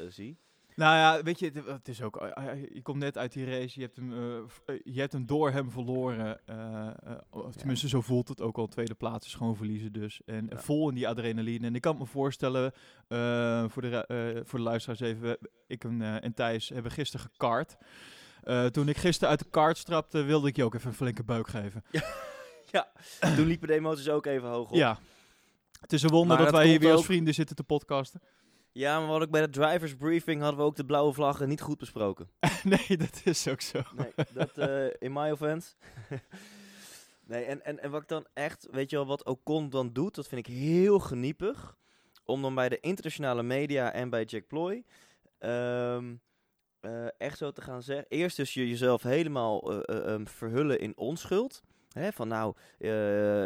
[SPEAKER 2] zie.
[SPEAKER 1] Nou ja, weet je, het, het is ook, eh, eh, je komt net uit die race, je hebt hem, eh, eh, je hebt hem door hem verloren. eh, eh, of tenminste, zo voelt het ook al. Tweede plaats is gewoon verliezen dus. En eh,
[SPEAKER 2] Ja.
[SPEAKER 1] vol in die adrenaline. En ik kan me voorstellen, eh, voor, de, eh, voor de luisteraars even, ik en, eh, en Thijs hebben gisteren gekart. Eh, toen ik gisteren uit de kart strapte, wilde ik je ook even een flinke beuk geven.
[SPEAKER 2] Toen liepen de emoties ook even hoog op.
[SPEAKER 1] Ja. Het is een wonder dat
[SPEAKER 2] dat
[SPEAKER 1] wij hier weer als
[SPEAKER 2] ook-
[SPEAKER 1] vrienden zitten te podcasten.
[SPEAKER 2] Ja, maar wat ik bij de drivers briefing hadden we ook de blauwe vlaggen niet goed besproken.
[SPEAKER 1] nee, dat is ook zo.
[SPEAKER 2] Nee, dat eh, in my offense. nee, en, en, en wat ik dan echt, weet je wel, wat Ocon dan doet, dat vind ik heel geniepig. Om dan bij de internationale media en bij Jack Ploy ehm, eh, echt zo te gaan zeggen. Eerst dus je jezelf helemaal eh, eh, ehm, verhullen in onschuld. Hè, van nou, eh,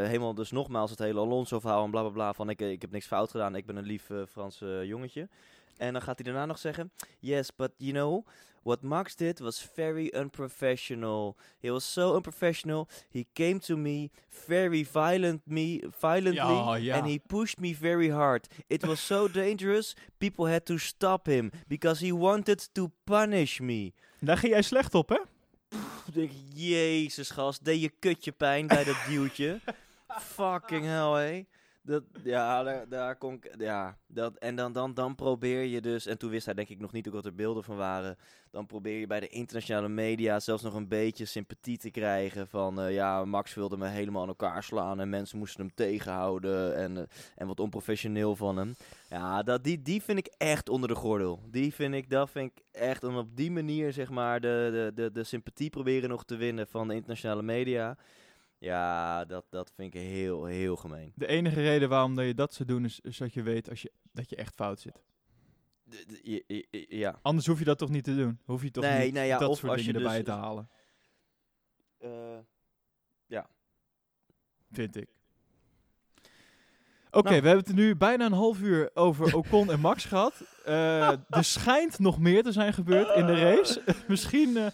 [SPEAKER 2] helemaal dus nogmaals het hele Alonso-verhaal en bla bla bla. Van ik, eh, ik heb niks fout gedaan, ik ben een lief eh, Frans eh, jongetje. En dan gaat hij daarna nog zeggen: Yes, but you know, what Max did was very unprofessional. He was so unprofessional. He came to me very violent me, violently,
[SPEAKER 1] Ja, ja.
[SPEAKER 2] and he pushed me very hard. It was so dangerous. People had to stop him because he wanted to punish me.
[SPEAKER 1] Daar ging jij slecht op, hè?
[SPEAKER 2] Ik denk, jezus gast, deed je kutje pijn bij dat duwtje. Fucking hell, hé. Dat, ja, daar, daar kon ik, ja, dat, en dan, dan, dan probeer je dus, en toen wist hij denk ik nog niet ook wat er beelden van waren, dan probeer je bij de internationale media zelfs nog een beetje sympathie te krijgen van, eh, ja, Max wilde me helemaal aan elkaar slaan en mensen moesten hem tegenhouden en, eh, en wat onprofessioneel van hem. Ja, dat, die, die vind ik echt onder de gordel. Die vind ik, dat vind ik echt, om op die manier zeg maar de, de, de, de sympathie proberen nog te winnen van de internationale media. Ja, dat, dat vind ik heel, heel gemeen.
[SPEAKER 1] De enige reden waarom dat je dat zou doen is, is dat je weet als je, dat je echt fout zit.
[SPEAKER 2] D- d- je- Ja.
[SPEAKER 1] Anders hoef je dat toch niet te doen? Hoef je toch
[SPEAKER 2] Nee,
[SPEAKER 1] niet
[SPEAKER 2] ja,
[SPEAKER 1] dat
[SPEAKER 2] of
[SPEAKER 1] soort
[SPEAKER 2] als
[SPEAKER 1] dingen
[SPEAKER 2] je
[SPEAKER 1] erbij
[SPEAKER 2] dus-
[SPEAKER 1] te halen,
[SPEAKER 2] Eh,
[SPEAKER 1] vind ik. Oké,
[SPEAKER 2] Nou.
[SPEAKER 1] we hebben het nu bijna een half uur over Ocon en Max gehad. Eh, er schijnt nog meer te zijn gebeurd in de race. Misschien... eh,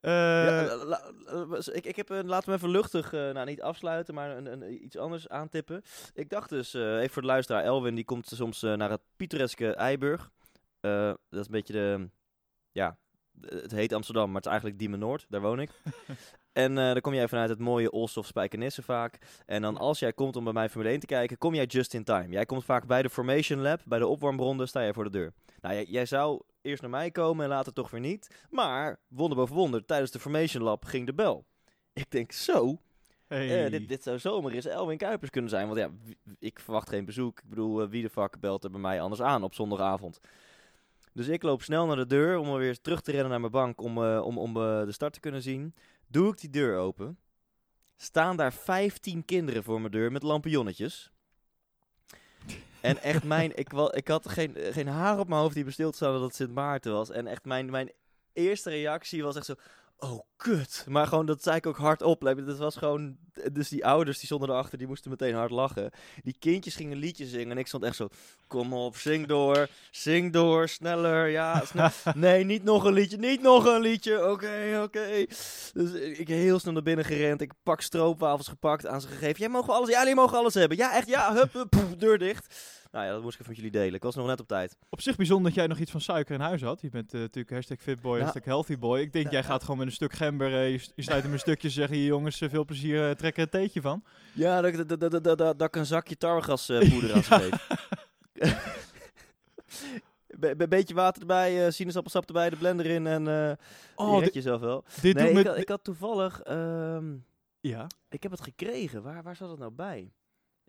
[SPEAKER 2] ja, la- la- la- ik, ik heb, eh, laten we even luchtig, eh, nou niet afsluiten, maar een, een, iets anders aantippen. Ik dacht dus, eh, even voor de luisteraar, Elwin die komt soms eh, naar het pittoreske Eiburg. Eh, dat is een beetje de, ja, het heet Amsterdam, maar het is eigenlijk Diemen Noord, daar woon ik. En eh, dan kom jij vanuit het mooie Olstof Spijkenisse vaak. En dan als jij komt om bij mij Formule 1 te kijken, kom jij just in time. Jij komt vaak bij de Formation Lab, bij de opwarmronde, sta jij voor de deur. Nou, jij, jij zou eerst naar mij komen en later toch weer niet. Maar, wonder boven wonder, tijdens de Formation Lab ging de bel. Ik denk, zo,
[SPEAKER 1] hey.
[SPEAKER 2] eh, dit, dit zou zomaar eens Elwin Kuipers kunnen zijn. Want ja, ik verwacht geen bezoek. Ik bedoel, eh, wie de fuck belt er bij mij anders aan op zondagavond? Dus ik loop snel naar de deur om weer terug te rennen naar mijn bank om, eh, om, om de start te kunnen zien. Doe ik die deur open. Staan daar 15 kinderen voor mijn deur met lampionnetjes. En echt mijn, ik, wa- ik had geen, geen haar op mijn hoofd die bestil te staan dat het Sint Maarten was. En echt mijn, mijn eerste reactie was echt zo, oh kut. Maar gewoon, dat zei ik ook hardop. Like, Dat was gewoon, dus die ouders die stonden erachter, die moesten meteen hard lachen. Die kindjes gingen liedjes zingen en ik stond echt zo, kom op, zing door, zing door, sneller, ja. Nee, niet nog een liedje, niet nog een liedje, oké, oké. Dus ik heel snel naar binnen gerend, ik pak stroopwafels gepakt, aan ze gegeven. Jij mogen alles, ja, die mogen alles hebben. Ja, echt, ja, hup, hup, poef, deur dicht. Nou ja, dat moest ik even met jullie delen. Ik was nog net op tijd.
[SPEAKER 1] Op zich bijzonder dat jij nog iets van suiker in huis had. Je bent eh, natuurlijk hashtag fitboy,
[SPEAKER 2] Ja.
[SPEAKER 1] hashtag healthyboy. Ik denk,
[SPEAKER 2] Ja,
[SPEAKER 1] jij
[SPEAKER 2] ja.
[SPEAKER 1] gaat gewoon met een stuk gember, eh, je, je sluit hem een stukje zeggen, hier jongens, eh, veel plezier, trek er een theetje van.
[SPEAKER 2] Ja, dat, dat, dat, dat, dat, dat ik een zakje tarwegaspoeder aan. Be- be- beetje water erbij, eh sinaasappelsap erbij, de blender in en eh
[SPEAKER 1] Oh,
[SPEAKER 2] je jezelf wel.
[SPEAKER 1] dit
[SPEAKER 2] nee, ik, had, ik had toevallig... ehm,
[SPEAKER 1] Ja.
[SPEAKER 2] ik heb het gekregen. Waar, waar zat het nou bij?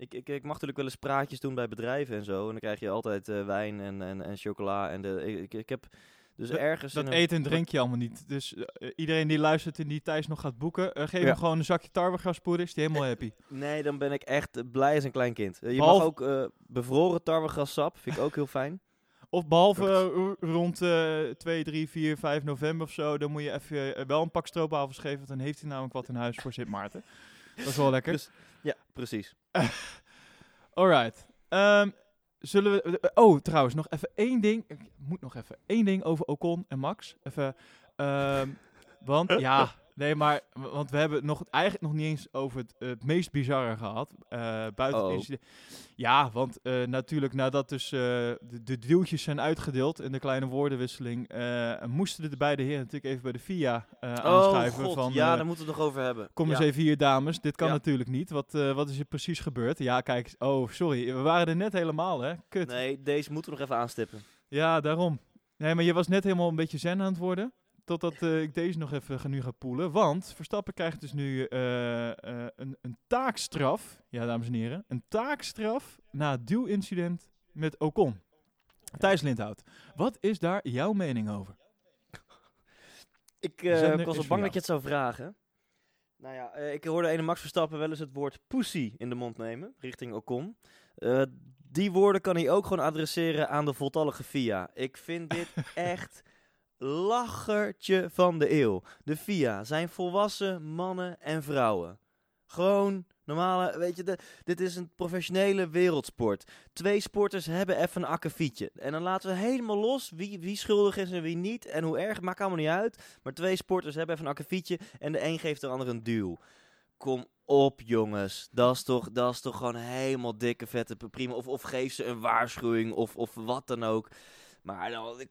[SPEAKER 2] Ik, ik, ik mag natuurlijk wel eens praatjes doen bij bedrijven en zo. En dan krijg je altijd eh, wijn en, en, en chocola. En de, ik, ik, ik heb dus
[SPEAKER 1] Dat-
[SPEAKER 2] ergens...
[SPEAKER 1] Dat eten en drink je allemaal niet. Dus eh, iedereen die luistert en die Thijs nog gaat boeken, eh, geef
[SPEAKER 2] Ja.
[SPEAKER 1] hem gewoon een zakje tarwegraspoeder, is die helemaal happy.
[SPEAKER 2] Nee, dan ben ik echt eh, blij als een klein kind. Eh, je
[SPEAKER 1] Behalve-
[SPEAKER 2] mag ook eh, bevroren tarwegrassap. Vind ik ook heel fijn.
[SPEAKER 1] Of behalve eh, rond eh 2, 3, 4, 5 november of zo, dan moet je even eh, wel een pak stroopwafels geven, want dan heeft hij namelijk wat in huis voor Sint Maarten. Dat is wel lekker.
[SPEAKER 2] Dus- Ja, precies.
[SPEAKER 1] Alright. Ehm, zullen we... eh, Oh, trouwens, nog even één ding. Ik moet nog even één ding over Ocon en Max. Even... ehm, want, ja... Nee, maar... Want we hebben het nog, eigenlijk nog niet eens over het, het meest bizarre gehad. eh, buiten
[SPEAKER 2] Oh.
[SPEAKER 1] incident. Ja, want eh, natuurlijk nadat dus eh, de, de deeltjes zijn uitgedeeld in de kleine woordenwisseling... eh, moesten de beide heren natuurlijk even bij de FIA eh aanschuiven.
[SPEAKER 2] oh, God.
[SPEAKER 1] van,
[SPEAKER 2] ja,
[SPEAKER 1] eh,
[SPEAKER 2] daar moeten we het nog over hebben.
[SPEAKER 1] Kom eens even hier, dames. Dit kan
[SPEAKER 2] Ja.
[SPEAKER 1] natuurlijk niet. Wat, eh, wat is er precies gebeurd? Ja, kijk. Oh, sorry. We waren er net helemaal, hè? Kut.
[SPEAKER 2] Nee, deze moeten we nog even aanstippen.
[SPEAKER 1] Ja, daarom. Nee, maar je was net helemaal een beetje zen aan het worden. Totdat eh, ik deze nog even ga, nu ga poelen. Want Verstappen krijgt dus nu eh, eh, een, een taakstraf. Ja, dames en heren. Een taakstraf na het duw-incident met Ocon. Thijs Lindhout, wat is daar jouw mening over?
[SPEAKER 2] Ik, ik was al bang dat je het zou vragen. Nou ja, ik hoorde ene Max Verstappen wel eens het woord pussy in de mond nemen, richting Ocon. Die woorden kan hij ook gewoon adresseren aan de voltallige FIA. Ik vind dit echt lachertje van de eeuw. De FIA zijn volwassen mannen en vrouwen. Gewoon normale, weet je, dit is een professionele wereldsport. Twee sporters hebben even een akkefietje. En dan laten we helemaal los wie, wie schuldig is en wie niet. En hoe erg, maakt allemaal niet uit. Maar twee sporters hebben even een akkefietje en de een geeft de ander een duw. Kom op, jongens. Dat is toch, dat is toch gewoon helemaal dikke vette prima. Of, of geef ze een waarschuwing of, of wat dan ook. Maar dan,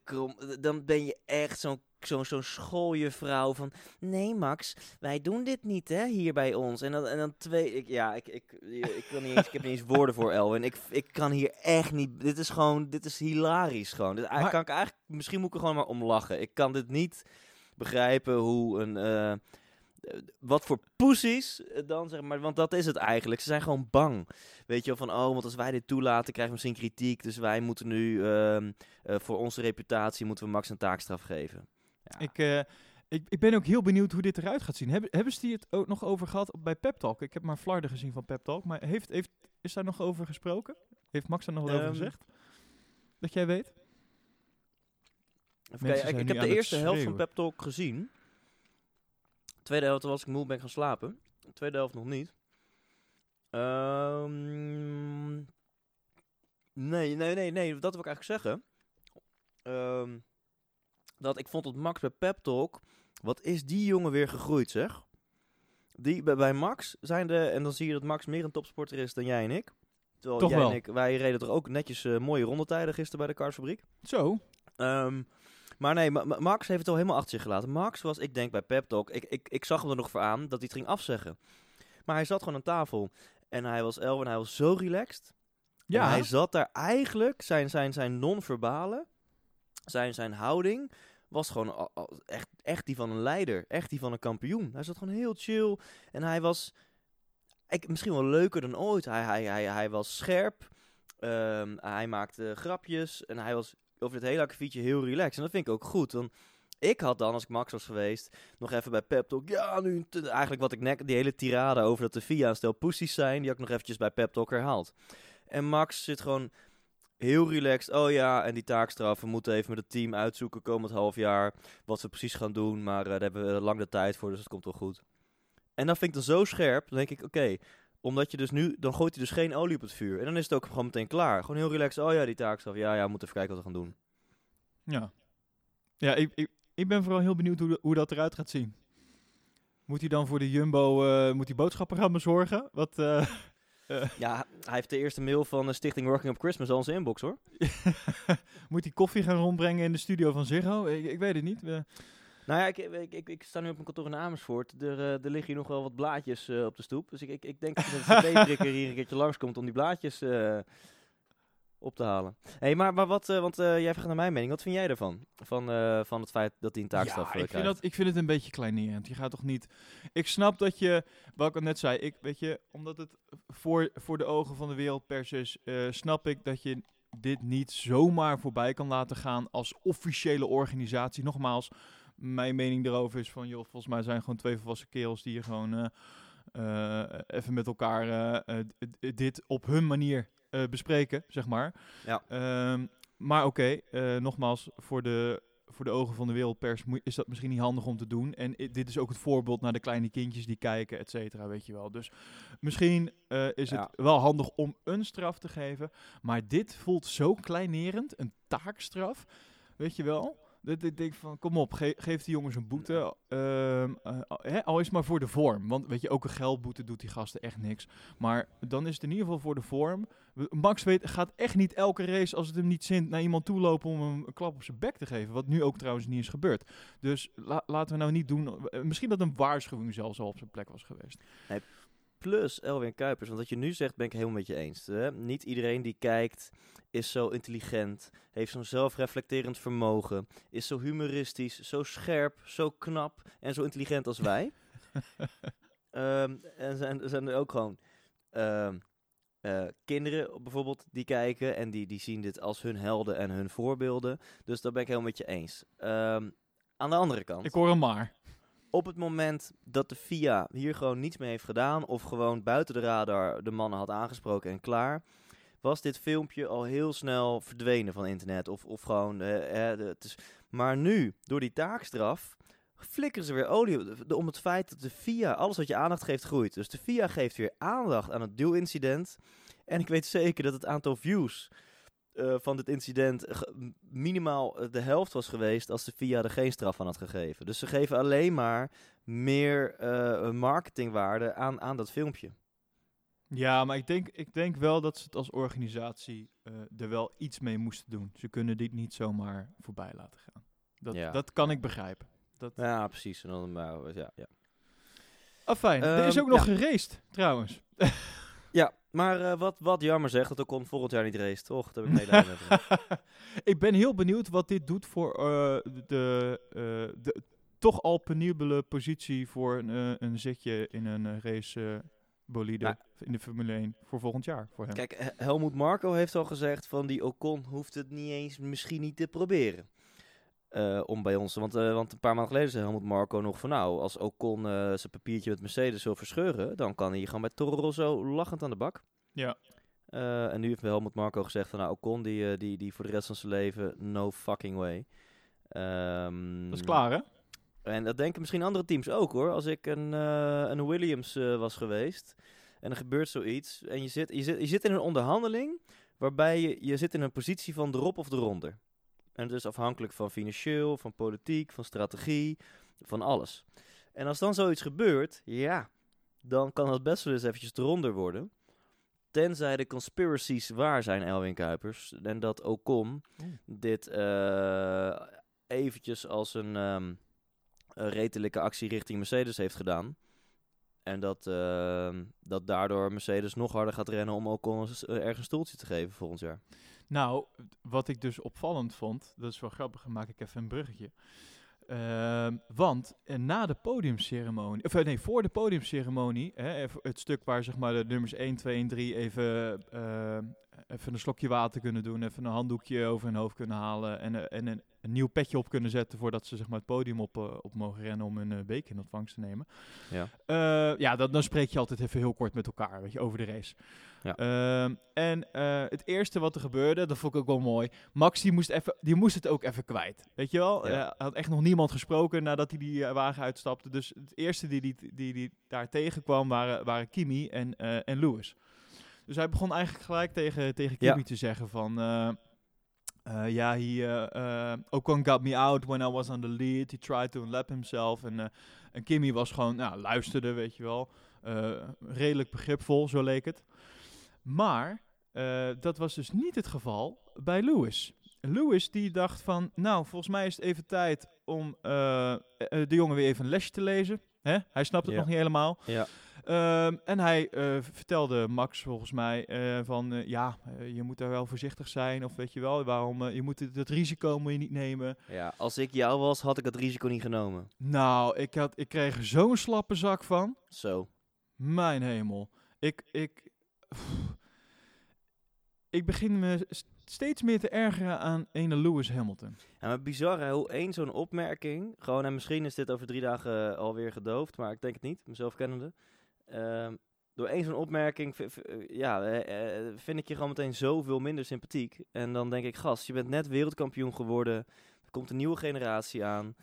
[SPEAKER 2] dan ben je echt zo'n zo'n zo'n schooljuffrouw van... Nee, Max, wij doen dit niet, hè, hier bij ons. En dan, en dan twee... Ik, ja, ik, ik, ik, kan niet eens, ik heb niet eens woorden voor, Elwin. Ik, ik kan hier echt niet... Dit is gewoon... Dit is hilarisch gewoon. Dit,
[SPEAKER 1] Maar-
[SPEAKER 2] kan ik eigenlijk, misschien moet ik er gewoon maar om lachen. Ik kan dit niet begrijpen hoe een... eh, wat voor poesies eh, dan, zeg maar. Want dat is het eigenlijk. Ze zijn gewoon bang. Weet je wel, van... Oh, want als wij dit toelaten, krijgen we misschien kritiek. Dus wij moeten nu... ehm, eh, voor onze reputatie moeten we Max een taakstraf geven. Ja.
[SPEAKER 1] Ik, eh, ik, ik ben ook heel benieuwd hoe dit eruit gaat zien. Hebben, hebben ze die het ook nog over gehad bij Pep Talk? Ik heb maar flarden gezien van Pep Talk. Maar heeft, heeft, is daar nog over gesproken? Heeft Max daar nog wat over
[SPEAKER 2] Ehm,
[SPEAKER 1] gezegd? Dat jij weet?
[SPEAKER 2] Ik, ik heb de eerste helft van. Pep Talk gezien. Tweede helft was ik moe ben gaan slapen. Tweede helft nog niet. Ehm, nee, nee, nee, nee. Dat wil ik eigenlijk zeggen. Ehm, dat ik vond dat Max bij Pep Talk... Wat is die jongen weer gegroeid, zeg. Die, bij, bij Max zijn de... En dan zie je dat Max meer een topsporter is dan jij en ik. Terwijl
[SPEAKER 1] Toch
[SPEAKER 2] jij
[SPEAKER 1] wel.
[SPEAKER 2] en ik... Wij reden toch ook netjes eh, mooie rondetijden gisteren bij de karsfabriek.
[SPEAKER 1] Zo.
[SPEAKER 2] Ehm, maar nee, Ma- Ma- Max heeft het al helemaal achter zich gelaten. Max was, ik denk bij Pep Talk, ik, ik, ik zag hem er nog voor aan dat hij het ging afzeggen. Maar hij zat gewoon aan tafel en hij was elf en hij was zo relaxed.
[SPEAKER 1] Ja.
[SPEAKER 2] En hij zat daar eigenlijk, zijn, zijn, zijn non-verbale, zijn, zijn houding was gewoon echt, echt die van een leider. Echt die van een kampioen. Hij zat gewoon heel chill en hij was ik, misschien wel leuker dan ooit. Hij, hij, hij, hij was scherp, Ehm, hij maakte grapjes en hij was over het hele akkefietje heel relaxed. En dat vind ik ook goed. Want ik had dan, als ik Max was geweest, nog even bij Pep Talk. Ja, nu eigenlijk wat ik net, die hele tirade over dat de VIA stel poesies zijn, die had ik nog eventjes bij Pep Talk herhaald. En Max zit gewoon heel relaxed. Oh ja, en die taakstraf. We moeten even met het team uitzoeken komend half jaar wat we precies gaan doen. Maar eh, daar hebben we lang de tijd voor, dus het komt wel goed. En dan vind ik dan zo scherp. Dan denk ik, oké, omdat je dus nu, dan gooit hij dus geen olie op het vuur. En dan is het ook gewoon meteen klaar. Gewoon heel relaxed. Oh ja, die taakstraf. Ja, ja, we moeten even kijken wat we gaan doen.
[SPEAKER 1] Ja. Ja, ik, ik, ik ben vooral heel benieuwd hoe, hoe dat eruit gaat zien. Moet hij dan voor de Jumbo eh, moet hij boodschappen gaan bezorgen? Wat, eh,
[SPEAKER 2] Ja, hij heeft de eerste mail van de Stichting Working Up Christmas al in zijn inbox hoor.
[SPEAKER 1] moet hij koffie gaan rondbrengen in de studio van Ziggo? Ik, ik weet het niet. We-
[SPEAKER 2] Nou ja, ik, ik, ik, ik sta nu op een kantoor in Amersfoort. Er, eh, er liggen hier nog wel wat blaadjes eh, op de stoep. Dus ik, ik, ik denk dat de cd-prikker hier een keertje langskomt om die blaadjes... eh, op te halen. hey, maar, maar wat, want jij vraagt naar mijn mening. Wat vind jij ervan? Van, van het feit dat hij een taakstraf
[SPEAKER 1] ja, ik vind, dat, ik vind het een beetje kleinerend. Je gaat toch niet... Ik snap dat je, wat ik al net zei, ik, weet je, omdat het voor, voor de ogen van de wereldpers is, snap ik dat je dit niet zomaar voorbij kan laten gaan als officiële organisatie. Nogmaals, mijn mening erover is van, joh, volgens mij zijn gewoon twee volwassen kerels die je gewoon eh, eh, even met elkaar eh, dit op hun manier bespreken, zeg maar.
[SPEAKER 2] Ja.
[SPEAKER 1] Ehm, maar oké, nogmaals, voor de, voor de ogen van de wereldpers is dat misschien niet handig om te doen. En dit is ook het voorbeeld naar de kleine kindjes die kijken, et cetera, weet je wel. Dus misschien is
[SPEAKER 2] Ja.
[SPEAKER 1] het wel handig om een straf te geven. Maar dit voelt zo kleinerend, een taakstraf, weet je wel. Dat ik denk van, kom op, ge- geef die jongens een boete. Ehm, eh, al- is het maar voor de vorm. Want weet je, ook een geldboete doet die gasten echt niks. Maar dan is het in ieder geval voor de vorm. Max weet, gaat echt niet elke race, als het hem niet zint, naar iemand toe lopen om hem een klap op zijn bek te geven. Wat nu ook trouwens niet is gebeurd. Dus la- laten we nou niet doen. eh, Misschien dat een waarschuwing zelfs al op zijn plek was geweest.
[SPEAKER 2] Plus Elwin Kuipers, want wat je nu zegt ben ik helemaal met je eens. Hè? Niet iedereen die kijkt is zo intelligent, heeft zo'n zelfreflecterend vermogen, is zo humoristisch, zo scherp, zo knap en zo intelligent als wij. Ehm, en zijn, zijn er ook gewoon ehm, eh, kinderen bijvoorbeeld die kijken en die, die zien dit als hun helden en hun voorbeelden. Dus daar ben ik helemaal met je eens. Ehm, aan de andere kant
[SPEAKER 1] Ik hoor hem maar.
[SPEAKER 2] Op het moment dat de FIA hier gewoon niets mee heeft gedaan, of gewoon buiten de radar de mannen had aangesproken en klaar, was dit filmpje al heel snel verdwenen van internet. Of, of gewoon. eh, het is, maar nu, door die taakstraf, flikkeren ze weer olie om het feit dat de FIA, alles wat je aandacht geeft, groeit. Dus de FIA geeft weer aandacht aan het duelincident. En ik weet zeker dat het aantal views eh, van dit incident minimaal eh, de helft was geweest als de FIA er geen straf aan had gegeven. Dus ze geven alleen maar meer eh, marketingwaarde aan, aan dat filmpje.
[SPEAKER 1] Ja, maar ik denk, ik denk wel dat ze het als organisatie er wel iets mee moesten doen. Ze kunnen dit niet zomaar voorbij laten gaan. Dat,
[SPEAKER 2] Ja.
[SPEAKER 1] dat kan ik begrijpen. Dat...
[SPEAKER 2] Ja, precies. En dan, ja, ja.
[SPEAKER 1] Afijn, er is
[SPEAKER 2] Ehm,
[SPEAKER 1] ook nog
[SPEAKER 2] ja.
[SPEAKER 1] geraced, trouwens.
[SPEAKER 2] ja, maar eh, wat, wat jammer zegt dat Ocon volgend jaar niet race, toch? Dat heb ik medelijden
[SPEAKER 1] ik ben heel benieuwd wat dit doet voor eh, de, eh, de toch al penibele positie voor een, een zitje in een race bolide
[SPEAKER 2] Nou.
[SPEAKER 1] in de Formule 1 voor volgend jaar voor hem.
[SPEAKER 2] Kijk, He- Helmoet Marco heeft al gezegd van die Ocon hoeft het niet eens misschien niet te proberen. Eh, om bij ons, want, eh, want een paar maanden geleden zei Helmoet Marco nog van nou, als Ocon eh, zijn papiertje met Mercedes wil verscheuren, dan kan hij gewoon bij Toro Rosso lachend aan de bak.
[SPEAKER 1] Ja.
[SPEAKER 2] En nu heeft Helmut Marco gezegd van nou, Ocon die, die, die voor de rest van zijn leven, no fucking way. Ehm,
[SPEAKER 1] Dat is klaar, hè?
[SPEAKER 2] En dat denken misschien andere teams ook hoor. Als ik een, een Williams was geweest en er gebeurt zoiets en je zit, je, zit, je zit in een onderhandeling waarbij je, je zit in een positie van erop of eronder. En het is afhankelijk van financieel, van politiek, van strategie, van alles. En als dan zoiets gebeurt, ja, dan kan het best wel eens eventjes eronder worden. Tenzij de conspiracies waar zijn, Elwin Kuipers. En dat Ocon
[SPEAKER 1] Oeh.
[SPEAKER 2] dit eh eventjes als een ehm, een redelijke actie richting Mercedes heeft gedaan. En dat, ehm, dat daardoor Mercedes nog harder gaat rennen om Ocon eh, ergens een stoeltje te geven volgend jaar.
[SPEAKER 1] Nou, wat ik dus opvallend vond, dat is wel grappig, maak ik even een bruggetje. Ehm, want eh, na de podiumceremonie, of eh, nee, voor de podiumceremonie, hè, het stuk waar zeg maar de nummers 1, 2 en 3 even, eh, even een slokje water kunnen doen, even een handdoekje over hun hoofd kunnen halen en, eh, en een, een nieuw petje op kunnen zetten voordat ze zeg maar, het podium op, eh, op mogen rennen om hun eh, beker in ontvangst te nemen.
[SPEAKER 2] Ja.
[SPEAKER 1] Ja, dan, dan spreek je altijd even heel kort met elkaar, weet je, over de race.
[SPEAKER 2] Ja.
[SPEAKER 1] Ehm, en het eerste wat er gebeurde, dat vond ik ook wel mooi. Max die moest, even, die moest het ook even kwijt. Weet je wel?
[SPEAKER 2] Ja.
[SPEAKER 1] Hij had echt nog niemand gesproken nadat hij die wagen uitstapte. Dus het eerste die, die, die, die daar tegenkwam waren, waren Kimi en, en Lewis. Dus hij begon eigenlijk gelijk tegen, tegen
[SPEAKER 2] Ja.
[SPEAKER 1] Kimi te zeggen van... eh, eh, Ja, he, eh, Ocon got me out when I was on the lead. He tried to unlap himself. En, en Kimi was gewoon, nou, luisterde, weet je wel. Redelijk begripvol, zo leek het. Maar dat was dus niet het geval bij Lewis. Lewis die dacht van, nou, volgens mij is het even tijd om eh, de jongen weer even een lesje te lezen. Hè? Hij snapt het
[SPEAKER 2] Ja.
[SPEAKER 1] nog niet helemaal.
[SPEAKER 2] Ja.
[SPEAKER 1] Ehm, en hij eh, vertelde Max volgens mij eh, van eh, ja, je moet daar wel voorzichtig zijn. Of weet je wel, waarom je moet het, risico moet je niet nemen.
[SPEAKER 2] Ja, als ik jou was, had ik het risico niet genomen.
[SPEAKER 1] Nou, ik, had, ik kreeg er zo'n slappe zak van.
[SPEAKER 2] Zo.
[SPEAKER 1] Mijn hemel. Ik, ik, ik begin me steeds meer te ergeren aan ene Lewis Hamilton.
[SPEAKER 2] Ja, maar bizar hè, hoe één zo'n opmerking, gewoon en misschien is dit over drie dagen alweer gedoofd, maar ik denk het niet, mezelf kennende. Ehm, door één zo'n opmerking ja, eh, eh, vind ik je gewoon meteen zoveel minder sympathiek. En dan denk ik, gast, je bent net wereldkampioen geworden, er komt een nieuwe generatie aan.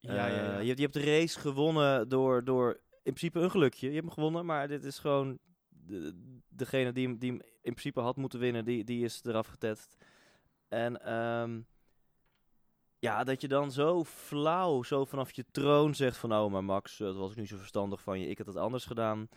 [SPEAKER 1] Ja, ja, ja.
[SPEAKER 2] Eh, je, hebt, je hebt de race gewonnen door, door in principe een gelukje. Je hebt hem gewonnen, maar dit is gewoon de, degene die hem, die hem in principe had moeten winnen, die, die is eraf getetst. En ehm, ja, dat je dan zo flauw, zo vanaf je troon zegt van... Oh, maar Max, eh, dat was ik niet zo verstandig van je. Ik had het anders gedaan.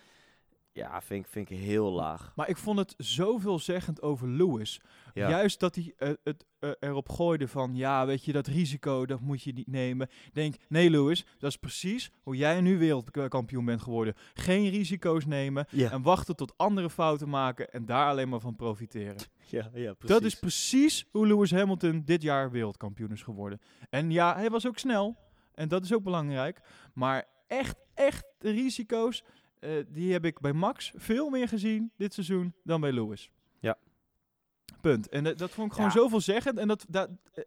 [SPEAKER 2] Ja, vind, ik- vind ik heel laag.
[SPEAKER 1] Maar ik vond het zoveelzeggend over Lewis.
[SPEAKER 2] Ja.
[SPEAKER 1] Juist dat hij eh, het eh, erop gooide van, ja, weet je, dat risico, dat moet je niet nemen. Denk, nee Lewis, dat is precies hoe jij nu wereldkampioen bent geworden. Geen risico's nemen
[SPEAKER 2] Ja,
[SPEAKER 1] en wachten tot andere fouten maken en daar alleen maar van profiteren.
[SPEAKER 2] ja, ja precies.
[SPEAKER 1] Dat is precies hoe Lewis Hamilton dit jaar wereldkampioen is geworden. En ja, hij was ook snel. En dat is ook belangrijk. Maar echt, echt de risico's, eh, die heb ik bij Max veel meer gezien dit seizoen dan bij Lewis.
[SPEAKER 2] Ja.
[SPEAKER 1] Punt. En dat- dat vond ik gewoon
[SPEAKER 2] Ja.
[SPEAKER 1] zoveel zeggend. En dat, dat, eh,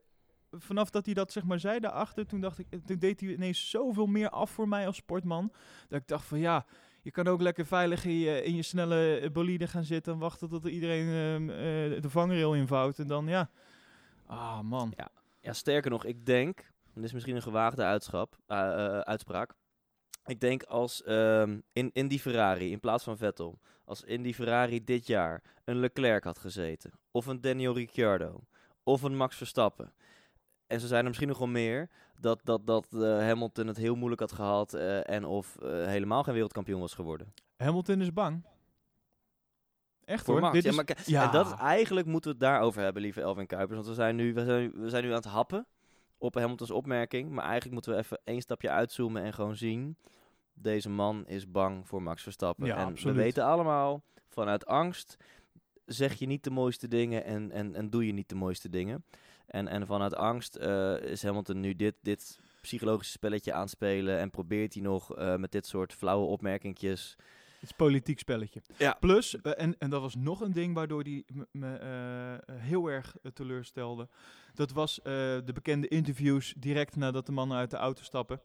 [SPEAKER 1] vanaf dat hij dat zeg maar zei daarachter, toen dacht ik, eh, toen deed hij ineens zoveel meer af voor mij als sportman. Dat ik dacht van ja, je kan ook lekker veilig in je, in je snelle bolide gaan zitten en wachten tot er iedereen ehm, eh, de vangrail invouwt. En dan ja, ah man.
[SPEAKER 2] Ja, sterker nog, ik denk, en dit is misschien een gewaagde uitschap, uitspraak. Ik denk als ehm, in, in die Ferrari, in plaats van Vettel, als in die Ferrari dit jaar een Leclerc had gezeten, of een Daniel Ricciardo, of een Max Verstappen. En zo zijn er misschien nog wel meer, dat, dat, dat eh, Hamilton het heel moeilijk had gehad eh, en of eh, helemaal geen wereldkampioen was geworden.
[SPEAKER 1] Hamilton is bang. Echt
[SPEAKER 2] Voor
[SPEAKER 1] hoor.
[SPEAKER 2] Max.
[SPEAKER 1] Dit
[SPEAKER 2] ja,
[SPEAKER 1] is,
[SPEAKER 2] maar
[SPEAKER 1] ja.
[SPEAKER 2] En dat is eigenlijk moeten we het daarover hebben, lieve Elvin Kuipers. Want we zijn nu, we zijn, we zijn nu aan het happen op Hamiltons opmerking. Maar eigenlijk moeten we even één stapje uitzoomen en gewoon zien. Deze man is bang voor Max Verstappen.
[SPEAKER 1] Ja,
[SPEAKER 2] en
[SPEAKER 1] absoluut.
[SPEAKER 2] we weten allemaal, vanuit angst zeg je niet de mooiste dingen en, en, en doe je niet de mooiste dingen. En, en vanuit angst eh, is Hamilton nu dit, dit psychologische spelletje aan het spelen. En probeert hij nog eh, met dit soort flauwe opmerkingjes...
[SPEAKER 1] Het is politiek spelletje.
[SPEAKER 2] Ja.
[SPEAKER 1] Plus, eh, en, en dat was nog een ding waardoor hij me, heel erg teleurstelde. Dat was de bekende interviews direct nadat de mannen uit de auto stappen.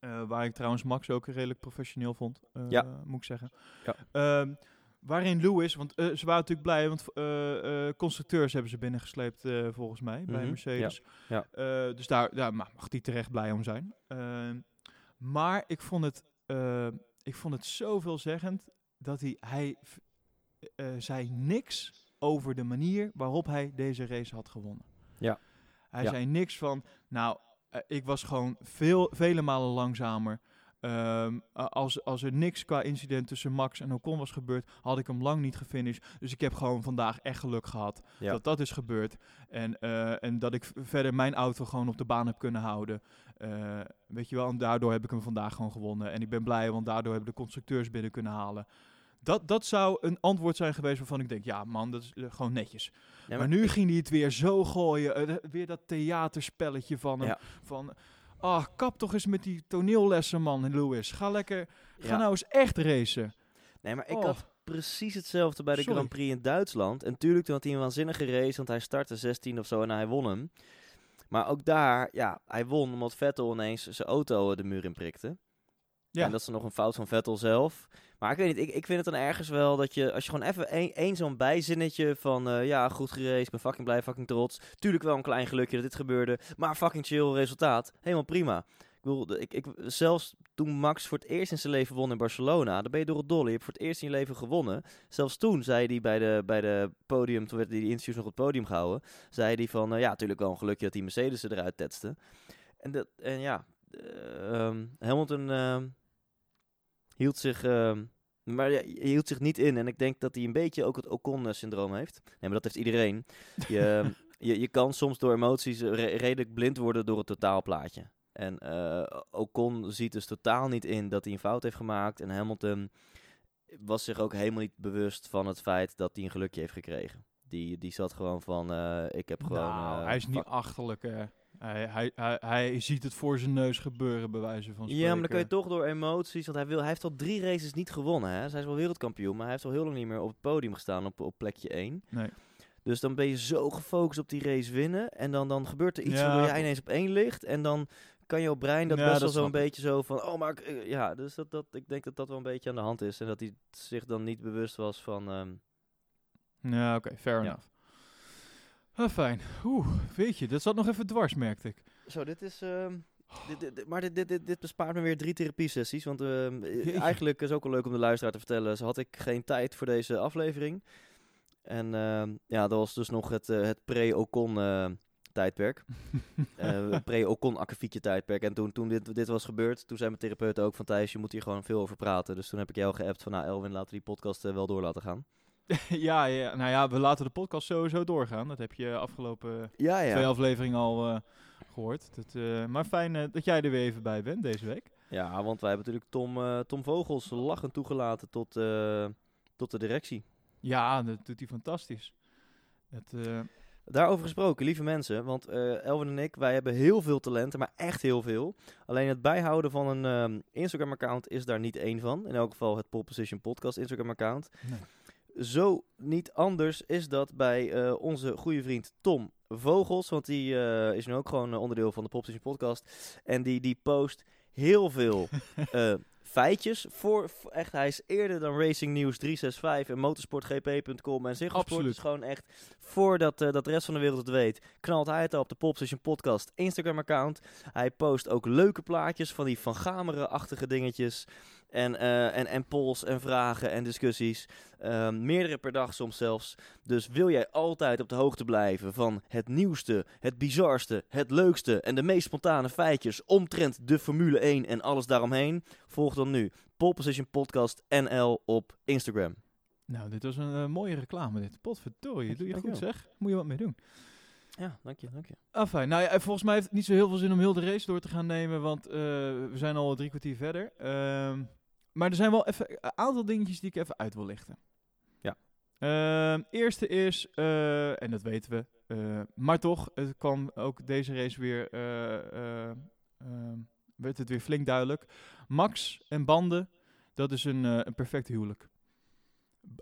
[SPEAKER 1] Eh, waar ik trouwens Max ook redelijk professioneel vond, eh,
[SPEAKER 2] Ja.
[SPEAKER 1] moet ik zeggen.
[SPEAKER 2] Ja.
[SPEAKER 1] Ehm, waarin Lewis, want eh, ze waren natuurlijk blij, want constructeurs hebben ze binnengesleept volgens mij bij
[SPEAKER 2] Mhm,
[SPEAKER 1] Mercedes.
[SPEAKER 2] ja,
[SPEAKER 1] dus daar, daar ma- mag hij terecht blij om zijn. Ehm, maar ik vond het, ik vond het zoveelzeggend dat hij, hij zei niks over de manier waarop hij deze race had gewonnen.
[SPEAKER 2] Ja.
[SPEAKER 1] Hij zei niks van, nou, eh, ik was gewoon veel, vele malen langzamer. Ehm, als, als er niks qua incident tussen Max en Ocon was gebeurd, had ik hem lang niet gefinished. Dus ik heb gewoon vandaag echt geluk gehad
[SPEAKER 2] Ja.
[SPEAKER 1] dat dat is gebeurd. En, eh, en dat ik verder mijn auto gewoon op de baan heb kunnen houden. Eh, weet je wel, en daardoor heb ik hem vandaag gewoon gewonnen. En ik ben blij, want daardoor hebben de constructeurs binnen kunnen halen. Dat, dat zou een antwoord zijn geweest waarvan ik denk, ja man, dat is eh, gewoon netjes.
[SPEAKER 2] Ja,
[SPEAKER 1] maar, nu ging hij het weer zo gooien. eh, weer dat theaterspelletje van hem.
[SPEAKER 2] Ja.
[SPEAKER 1] Van, ah, kap toch eens met die toneellessen man, Louis. Ga lekker, ga
[SPEAKER 2] Ja.
[SPEAKER 1] nou eens echt racen.
[SPEAKER 2] Nee, maar ik
[SPEAKER 1] Oh.
[SPEAKER 2] had precies hetzelfde bij de
[SPEAKER 1] Sorry.
[SPEAKER 2] Grand Prix in Duitsland. En tuurlijk, toen had hij een waanzinnige race, want hij startte 16 of zo en hij won hem. Maar ook daar, ja, hij won omdat Vettel ineens zijn auto de muur in prikte.
[SPEAKER 1] Ja.
[SPEAKER 2] En dat is nog een fout van Vettel zelf. Maar ik weet niet, ik, ik vind het dan ergens wel dat je, als je gewoon even één zo'n bijzinnetje van, eh, ja, goed geraced, ben fucking blij, fucking trots. Tuurlijk wel een klein gelukje dat dit gebeurde, maar fucking chill resultaat. Helemaal prima. Ik bedoel, ik, ik, zelfs toen Max voor het eerst in zijn leven won in Barcelona, dan ben je door het dolle. Je hebt voor het eerst in je leven gewonnen. Zelfs toen zei hij bij de, bij de podium, toen werd die interviews nog op het podium gehouden, zei hij van, eh, ja, natuurlijk wel een gelukje dat die Mercedes er eruit tetste. En, dat, en ja, eh, ehm, Hamilton ehm, hield zich, ehm, maar ja, hield zich niet in. En ik denk dat hij een beetje ook het Ocon-syndroom heeft. Nee, maar dat heeft iedereen. Je, je, je kan soms door emoties re- redelijk blind worden door het totaalplaatje. En eh, Ocon ziet dus totaal niet in dat hij een fout heeft gemaakt. En Hamilton was zich ook helemaal niet bewust van het feit dat hij een gelukje heeft gekregen. Die, die zat gewoon van, eh, ik heb gewoon...
[SPEAKER 1] nou,
[SPEAKER 2] eh,
[SPEAKER 1] hij is niet achterlijk. hè. Hij, hij, hij, hij ziet het voor zijn neus gebeuren, bij wijze van spreken.
[SPEAKER 2] Ja, maar dan kun je toch door emoties, want hij, wil, hij heeft al drie races niet gewonnen. Hè? Hij is wel wereldkampioen, maar hij heeft al heel lang niet meer op het podium gestaan op, op plekje 1.
[SPEAKER 1] Nee.
[SPEAKER 2] Dus dan ben je zo gefocust op die race winnen. En dan, dan gebeurt er iets
[SPEAKER 1] Ja,
[SPEAKER 2] waardoor jij ineens op één ligt. En dan kan je op brein dat
[SPEAKER 1] Ja,
[SPEAKER 2] best wel zo'n beetje zo van... Oh, maar... ik- eh, ja, dus dat, dat, ik denk dat dat wel een beetje aan de hand is. En dat hij zich dan niet bewust was van... ehm,
[SPEAKER 1] Ja, oké, fair
[SPEAKER 2] Ja.
[SPEAKER 1] enough. Ah, fijn. Oeh, weet je, dat zat nog even dwars, merkte ik.
[SPEAKER 2] Zo, dit is... ehm, dit, dit- dit- maar dit, dit, dit, bespaart me weer drie therapiesessies. Want ehm, eh, eigenlijk is ook wel leuk om de luisteraar te vertellen. Zo had ik geen tijd voor deze aflevering. En ehm, ja, dat was dus nog het, eh, het pre-Ocon eh, tijdperk. Pre-Ocon akkefietje tijdperk. En toen, toen dit, dit was gebeurd, toen zei mijn therapeut ook van Thijs, je moet hier gewoon veel over praten. Dus toen heb ik jou geappt van nou Elwin, laten we die podcast wel door laten gaan.
[SPEAKER 1] ja, ja, nou ja, we laten de podcast sowieso doorgaan. Dat heb je afgelopen
[SPEAKER 2] Ja,
[SPEAKER 1] twee afleveringen al eh, gehoord. Dat, eh, maar fijn eh, dat jij er weer even bij bent deze week.
[SPEAKER 2] Ja, want wij hebben natuurlijk Tom, Tom Vogels lachend toegelaten tot, tot de directie.
[SPEAKER 1] Ja, dat doet hij fantastisch. Dat,
[SPEAKER 2] Daarover gesproken, lieve mensen, want Elvin en ik, wij hebben heel veel talenten, maar echt heel veel. Alleen het bijhouden van een ehm, Instagram-account is daar niet één van. In elk geval het Pole Position Podcast Instagram-account.
[SPEAKER 1] nee.
[SPEAKER 2] Zo niet anders is dat bij eh, onze goede vriend Tom Vogels, want die eh, is nu ook gewoon eh, onderdeel van de Pole Position Podcast. En die, die post heel veel feitjes. Voor, echt, hij is eerder dan Racing News 365 en motorsportgp.com en Ziggo
[SPEAKER 1] Absoluut.
[SPEAKER 2] is gewoon echt, voordat dat de rest van de wereld het weet, knalt hij het al op de Pole Position Podcast Instagram account. Hij post ook leuke plaatjes van die van Gameren-achtige dingetjes. En, eh, en, en polls en vragen en discussies. Ehm, meerdere per dag soms zelfs. Dus wil jij altijd op de hoogte blijven van het nieuwste, het bizarste, het leukste en de meest spontane feitjes omtrent de Formule 1 en alles daaromheen? Volg dan nu Pole Position Podcast NL op Instagram.
[SPEAKER 1] Nou, dit was een eh, mooie reclame dit. Potverdorie, doe je goed zeg. Moet je wat mee doen.
[SPEAKER 2] Ja, dank je, dank je.
[SPEAKER 1] Nou ja, volgens mij heeft het niet zo heel veel zin om heel de race door te gaan nemen, want eh, we zijn al drie kwartier verder. Ehm, maar er zijn wel even een aantal dingetjes die ik even uit wil lichten.
[SPEAKER 2] Ja.
[SPEAKER 1] Ehm, eerste is, eh, en dat weten we, eh, maar toch, het kwam ook deze race weer, eh, eh, ehm, werd het weer flink duidelijk. Max en banden, dat is een, een perfect huwelijk.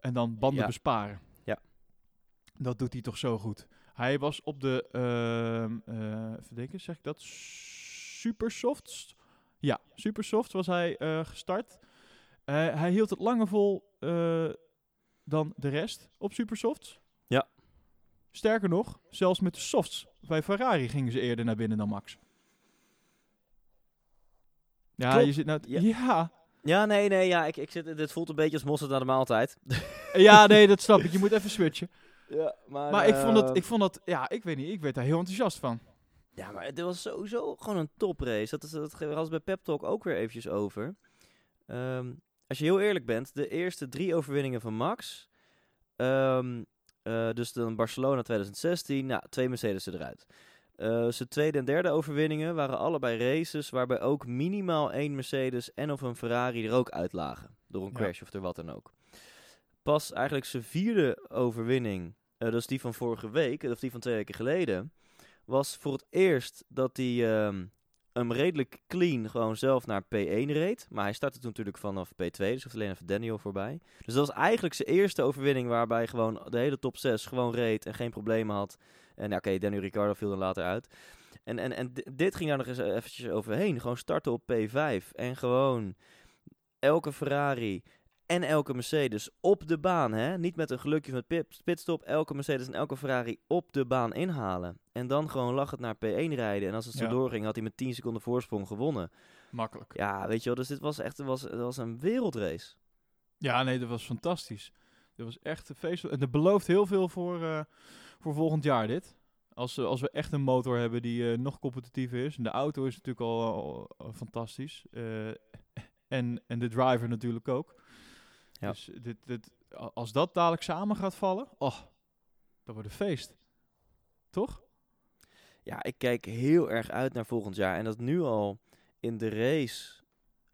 [SPEAKER 1] En dan banden
[SPEAKER 2] Ja.
[SPEAKER 1] besparen.
[SPEAKER 2] Ja.
[SPEAKER 1] Dat doet hij toch zo goed. Hij was op de, ehm eh even denken, zeg ik dat? Supersoft? Ja, Supersoft was hij gestart. Eh, hij hield het langer vol eh, dan de rest op Supersofts.
[SPEAKER 2] Ja.
[SPEAKER 1] Sterker nog, zelfs met de softs bij Ferrari gingen ze eerder naar binnen dan Max. Ja,
[SPEAKER 2] Klopt.
[SPEAKER 1] je zit nou...
[SPEAKER 2] Ja.
[SPEAKER 1] Ja.
[SPEAKER 2] Ja, nee, nee, ja, ik, ik zit, dit voelt een beetje als mosterd naar de maaltijd.
[SPEAKER 1] ja, nee, dat snap ik. Je moet even switchen.
[SPEAKER 2] Ja, maar...
[SPEAKER 1] Maar ik vond het, ik vond dat, ja, ik weet niet, ik werd daar heel enthousiast van.
[SPEAKER 2] Ja, maar het was sowieso gewoon een toprace. Dat, is, dat hadden ze bij Pep Talk ook weer eventjes over. Ehm, als je heel eerlijk bent, de eerste drie overwinningen van Max. ehm, eh, dus dan Barcelona 2016, nou, twee Mercedes eruit. Eh, zijn tweede en derde overwinningen waren allebei races waarbij ook minimaal één Mercedes en of een Ferrari er ook uitlagen. Door een
[SPEAKER 1] Ja.
[SPEAKER 2] crash of er wat dan ook. Pas eigenlijk zijn vierde overwinning, dat is die van vorige week, of die van twee weken geleden was voor het eerst dat hij ehm, hem redelijk clean gewoon zelf naar P1 reed. Maar hij startte toen natuurlijk vanaf P2, dus hoeft alleen even Daniel voorbij. Dus dat was eigenlijk zijn eerste overwinning waarbij gewoon de hele top 6 gewoon reed en geen problemen had. En ja, oké, Daniel Ricciardo viel dan later uit. En, en, en di- dit ging daar nog eens eventjes overheen. Gewoon starten op P5 en gewoon elke Ferrari en elke Mercedes op de baan, hè? Niet met een gelukje van pit, pitstop. Elke Mercedes en elke Ferrari op de baan inhalen. En dan gewoon lachend naar P1 rijden. En als het zo
[SPEAKER 1] Ja.
[SPEAKER 2] doorging, had hij met 10 seconden voorsprong gewonnen.
[SPEAKER 1] Makkelijk.
[SPEAKER 2] Ja, weet je wel. Dus dit was echt het was, het was een wereldrace.
[SPEAKER 1] Ja, nee, dat was fantastisch. Dat was echt een feest. En dat belooft heel veel voor, eh, voor volgend jaar dit. Als, eh, als we echt een motor hebben die eh, nog competitiever is. En de auto is natuurlijk al, al- al fantastisch. En, en de driver natuurlijk ook.
[SPEAKER 2] Ja.
[SPEAKER 1] Dus dit, als dat dadelijk samen gaat vallen, oh, dat wordt een feest. Toch?
[SPEAKER 2] ja, ik kijk heel erg uit naar volgend jaar. En dat nu al in de race,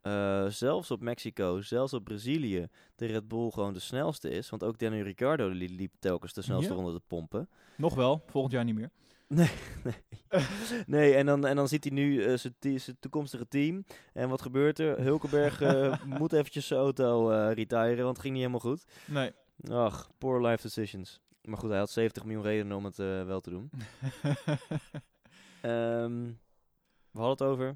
[SPEAKER 2] eh, zelfs op Mexico, zelfs op Brazilië, de Red Bull gewoon de snelste is. Want ook Daniel Ricciardo li- liep telkens de snelste
[SPEAKER 1] Ja.
[SPEAKER 2] ronde te pompen.
[SPEAKER 1] Nog wel, volgend jaar niet meer.
[SPEAKER 2] Nee, nee. nee en, dan, en dan ziet hij nu eh, zijn toekomstige team. En wat gebeurt er? Hulkenberg eh, moet eventjes zijn auto eh retiren, want het ging niet helemaal goed.
[SPEAKER 1] Nee.
[SPEAKER 2] Ach, poor life decisions. Maar goed, hij had 70 miljoen redenen om het wel te doen. Ehm, we hadden het over.